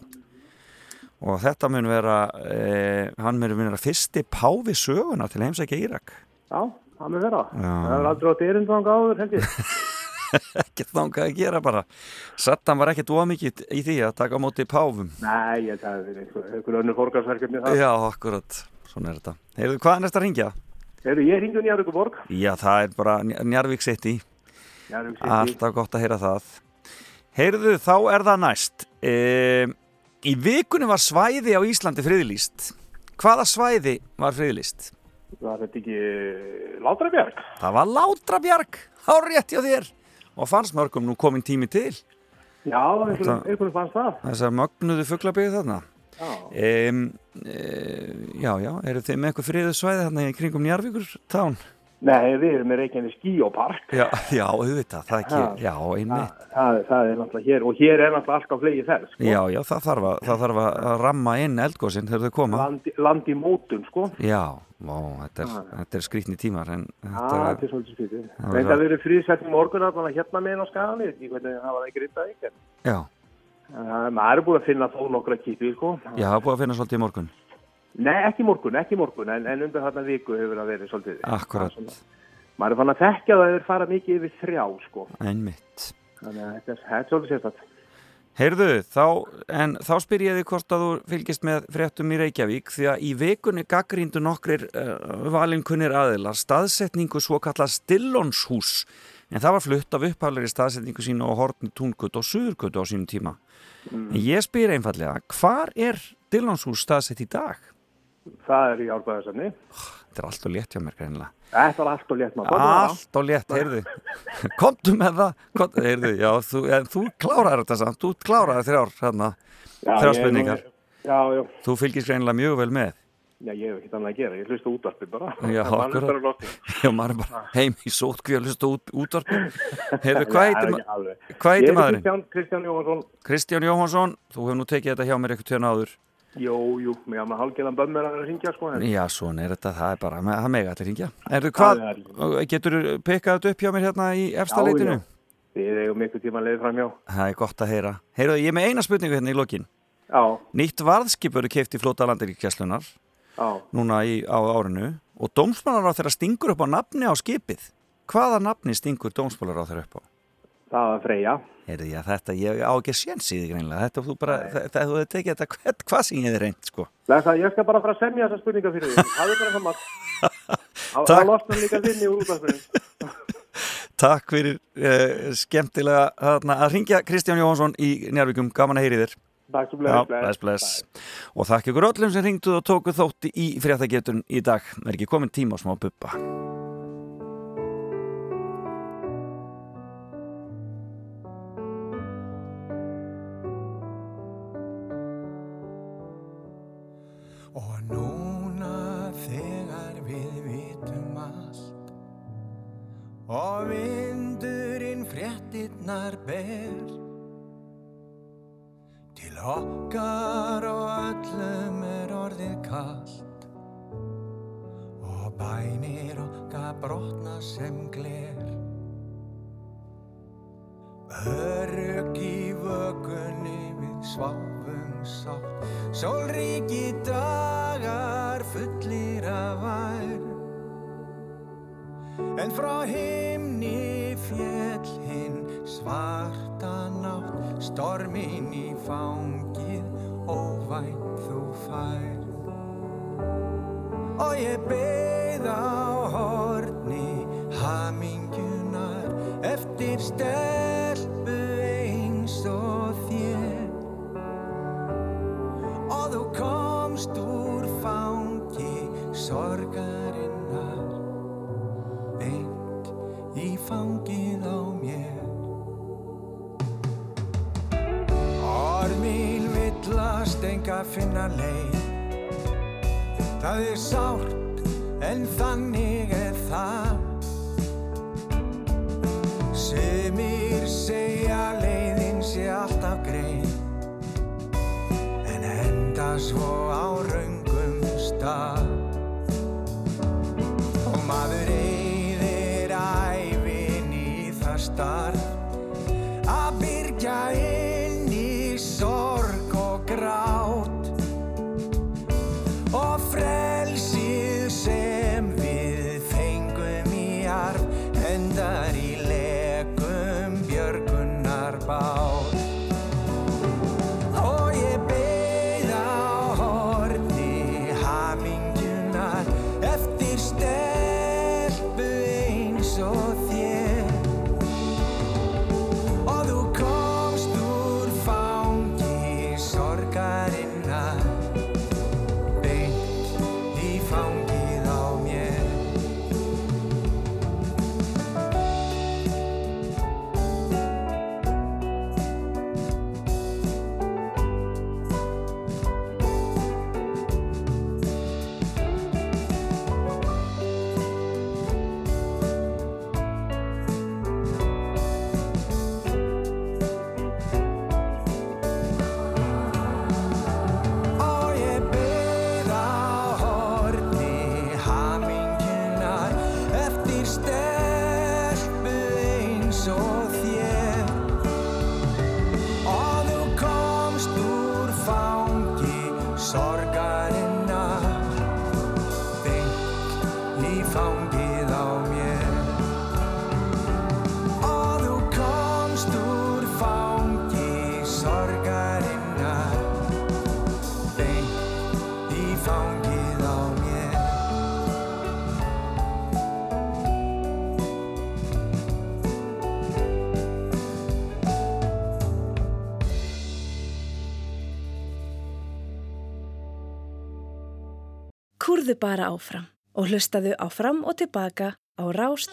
Og þetta mun vera, eh, hann mun vera fyrsti Pávi söguna til heimsækja Írak. Já, hann er vera. Já. Það er aldrei átt erindvang áður, held ég. ekkert þangað að gera bara. Saddam var ekkert ómikið í því að taka á móti Pávum. Nei, ég það er einhver, einhver önnur fórgarsverkefni það. Já, akkurat. Svona er þetta. Heyrðu, hvað er næsta að ringja? Heyrðu, ég ringi Njarvíku borg. Já, það er bara Njarvík City. Njarvík City. Alltaf gott að heyra það. Heyrðu, þá er það næst. E, í vikunni var svæði á Íslandi friðlýst. Hvaða svæði var friðlýst? Var þetta ekki Látrabjörg? Það var Látrabjörg. Hárétt hjá þér. Og fannst mörgum nú komin tími til. Já, einhvern fannst það. Þessar mögnuðu fuglabíði þarna. Já. Um, e, já, já, eru þið með eitthvað friðu svæði þarna í kringum Njarvíkur tán? Nei, við erum með Reykjavík skíópark. Já, já, auðvitað, það ekki, Já. já, einmitt. Það, það er náttúrulega hér, og hér er náttúrulega allt á flegi þess, sko. Já, já, það þarf að, það þarf að ramma inn eldgóðsinn þegar þau koma. Land, land í mótun, sko. Já, vá, þetta er, þetta er skrítni tímar, en Já, þetta þetta er svolítið skritið. Það Reynda það. verið friðsett í morgun að hérna með inn á skaganir, ekki hvernig það var ekki reyndað ykkur. Já, Maður er búin að finna þó nokkra kýttu, sko. já, það er búið að finna svolítið í morgun. Nei, ekki morgun, ekki morgun, en, en undir þarna viku hefur það verið svolítið. Akkurat, er fann að þekkja það að þeir fara mikið yfir þrjá, sko. einmitt. Þannig að þetta er, svolítið sérstætt. Heyrðu, þá, en þá spyr ég þig hvort að þú fylgist með fréttum í Reykjavík því að í vikunni gaggríndu nokkrir uh, valinkunnir aðilar staðsetningu svo kallað Stillonshús en það var flutt af upphæflegri staðsetningu sína á Hortni Túngut og Suðurgut á sínum tíma. Mm. En ég spyr einfallega, hvar er Stillonshús staðsett í dag? Það er í árbæðarsafni. Þetta er allt og létt hjá mér greinilega. Þetta var allt og létt maður. Allt og létt, heyrðu. Komdu með það. Kom, heyrðu, já, þú, þú klárar þetta samt. Þú klárar þrjár, hérna, Já, þrjár ég er nú- spurningar. Já, já. Þú fylgist greinilega mjög vel með. Já, ég hef ekkert annað að gera. Ég hlusta útvarpi bara. Já, maður er bara heim í sótkví að hlusta út, útvarpi. Heyrðu, hvað heitir, ekki ma alveg. hvað heitir? Kristján, Kristján Jóhansson. Kristján Jóhansson. Þú hefur nú tekið þetta hjá mér eitthvað tjóna áður. Jú, jú, mér hafði bömmur að vera að ringja, sko. en- Já, svona er þetta. Það er bara, það mega allir hringja. Erðu, hvað, getur þú pikkað þetta upp hjá mér hérna í efsta Já, leitinu? já. Við eigum ykkur tíma leið fram hjá. Það er gott að heyra. Heyrðu, ég er með eina spurningu hérna í lokin. Já. Nýtt varðskip eru keift í flóta landaríkjæslunar Já. núna í, á árinu og dómsmálar á þeirra stingur upp á nafni á skipið. Hvaða nafni stingur dómsmálar á þeirra upp á? Það Heyrðu, já, þetta, ég á ekki séns í því greinlega. Þetta, þú bara, þetta, þú hefur tekið þetta hvert, hvað sem ég hefði reynd, sko. Að ég skal bara fara að semja þessa spurninga fyrir því. Það er bara það maður. Það losnar líka þinni úr útvarpinu. Takk fyrir uh, skemmtilega þarna, að ringja Kristján Jóhansson í Njárvíkum, gaman að heyri þér Takk svo bless. Og þakk ykkur öllum sem ringduð og tókuð þótti í fréttagetun í dag. Er ekki komin tíma á smá buppa. Og vindurinn fréttinnar ber. Til okkar og öllum er orðið kallt Og bænir okkar brotna sem gler. Örug í vögunni við sváfum sátt. Sólríki dagar fullir af vær En frá himni fjell hinn svarta nátt. Stormin í fangið óvænt þú fær. Og ég beið á horni hamingjunar Eftir stelpu enga finna leið. Það er sárt en þannig er það. Sumir segja leiðin sé alltaf greið En enda svo á raungum stað. Og maður eyðir ævin í það starf bara áfram og hlustaðu á fram og tilbaka á Rás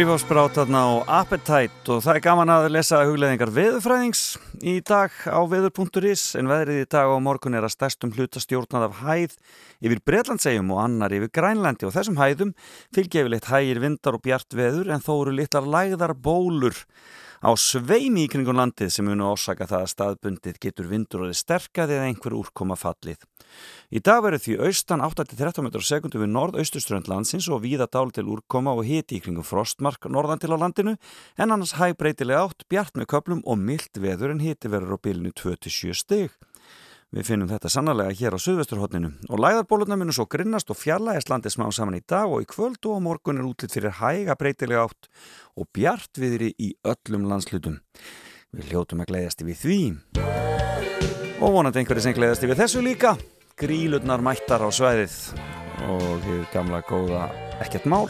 Prífásbrát þarna og Appetite og það er gaman að lesa hugleðingar veðurfræðings í dag á veður.is en veðrið í dag og morgun er að stærstum hluta stjórnað af hæð yfir Breitlandsegjum og annar yfir Grænlandi og þessum hæðum fylgja yfirleitt hægir vindar og bjart veður en þó eru litlar lægðar bólur á sveimi í kringum landið sem munu orsaka það að staðbundið getur vindur og þið sterkað eða einhver úrkoma fallið. Í dag verður því austan 8-13 metrar sekundu við norðausturströnd landsins og víða dál til úrkoma og hiti í kringum frostmark norðan til á landinu en annars hæg breytilega átt, bjart með köplum og mild veður en hiti verður á bylunu 2-7 stig. Við finnum þetta sannlega hér á Suðvesturhóttinu og læðarbólurna munum svo grinnast og fjarlægast landið smá saman í dag og í kvöld og á morgun er útlitt fyrir hæga breytilega átt og bjart viðri í öllum landslutum. Við hljótum að gleyðast yfir því og vonandi einhverju sem gleyðast yfir þessu líka. Grílurnar mættar á svæðið og hefur gamla góða ekkert mál.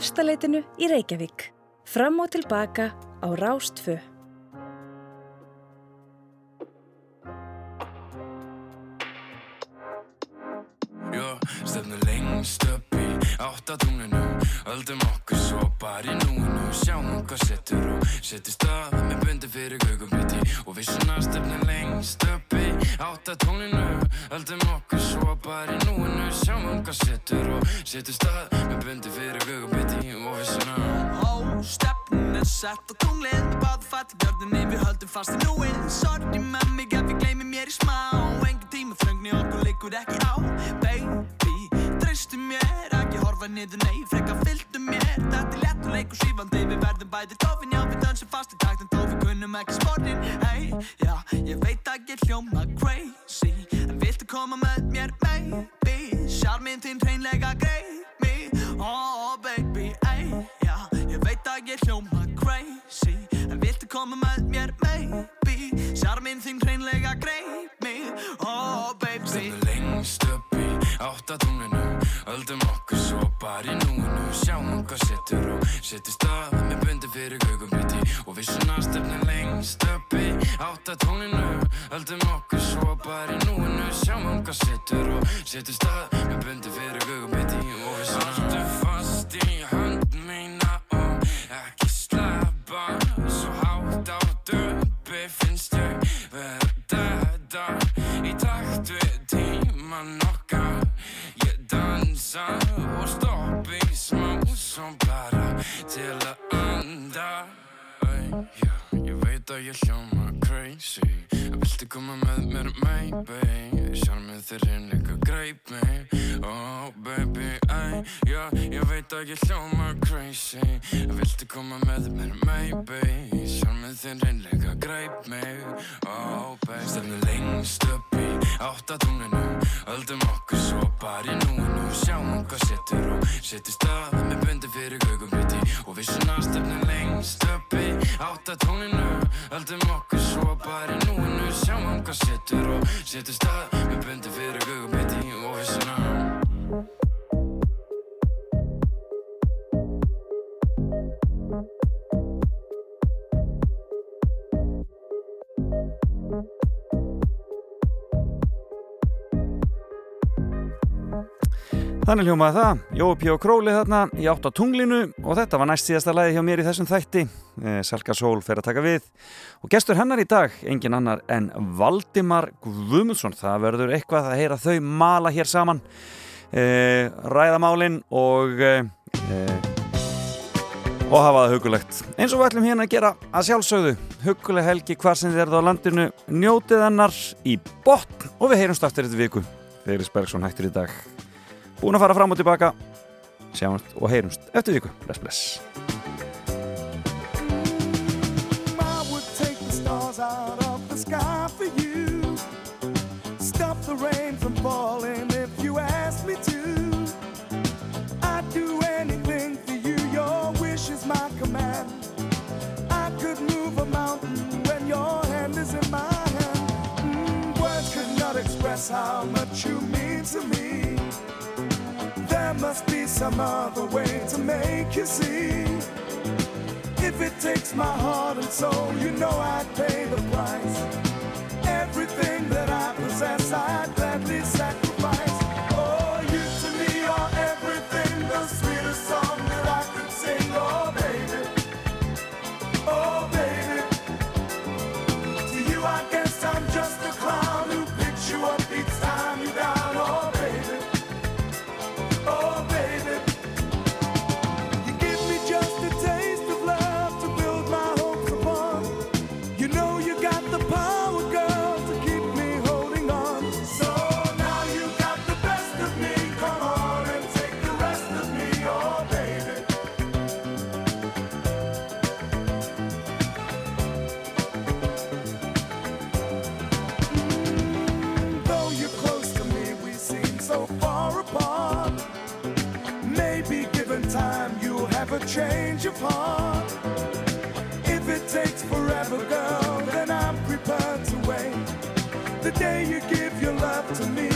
Efstaleitinu í Reykjavík. Fram og tilbaka á Rástfö. Stefnu lengst upp í áttatúninu Öldum okkur svo bara í núinu Sjáum hvað setur og setur stað Með bundi fyrir gugumbiti Og við svona stefnu lengst upp í áttatúninu Öldum okkur svo bara í núinu Hvað setur og setur stað. Með bundi fyrir gugumbiti Og við svona Ó, stefnun er sett á tunglið Með báðu fætti gjörðinni, við höldum fast í núið Sorry með mig ef ég gleymi mér í smá. Engin tíma þröngni okkur liggur ekki á. Baby, treystu mér Ekki horfa niður, nei, freka fylgdu mér. Þetta er lett og leikur svífandi Við verðum bæði dofin, já, við dansum fast í takt En þó við kunnum ekki sportin, hey Já, ég veit að ég hljóma crazy En viltu koma með mér, maybe Sjálfminn þín hreinlega greip me Oh, baby, ey, já Ég veit að ég hljóma crazy. En viltu koma með mér, maybe? Sjálfminn þín hreinlega greip me Oh, baby. Stefnu lengst upp í áttatúninu Öldum okkur svo bara í núinu. Sjáum hvað setur og setur stað Með bundi fyrir gugumbiti Og við svona stefnu lengst upp í áttatúninu Öldum okkur svo bara í núinu. Sjáum hvað setur og setur stað Með bundi fyrir gugumbiti Og við svona Haltu dansa og stopp í smá Svo bara til að anda. Æ, já, Ég veit að ég hljóma crazy Viltu koma með mér, maybe? Sjálfmið þér einleika greip mig Oh baby, æ, já Ég veit að ég hljóma crazy. Viltu koma með mér, maybe? Sjálfmið þér einleika greip mig Oh baby. Stefnu lengst upp í áttatúninu Öldum okkur svo bara í núinu. Sjáum hvað setur og setur stað. Með bundi fyrir gugumbiti Og við svona stefnu lengst upp í áttatúninu Öldum okkur svo bara í núinu Sjáum hvað setur og setur stað. Með bundi fyrir gugumbiti Og við svona Þannig hljómaði það, Jói P. Króli þarna í átt á tunglinu og þetta var næst síðasta lagi hjá mér í þessum þætti. Eh, Salka Sól fer að taka við og gestur hennar í dag, engin annar en Valdimar Guðmundsson. Það verður eitthvað að heyra þau mala hér saman, eh, ræðamálin og, eh, og hafa það hugulegt. Eins og við ætlum hérna að gera að sjálfsögðu, huguleg helgi hvar sem þið eruð á landinu, njótið hennar í botn og við heyrumst aftur þetta viku. Feiris Bergson hættur í dag. Búin að fara fram og tilbaka Sjáumst og heyrumst eftir viku Bless, bless out of the sky for you. Stop the rain from falling if you ask me to. I'd do anything for you, your wish is my command. I could move a mountain when your hand is in my hand. Mm, words could not express how much you mean to me. There must be some other way to make you see. If it takes my heart and soul, you know I'd pay the price. Everything that I possess, I'd The day you give your love to me,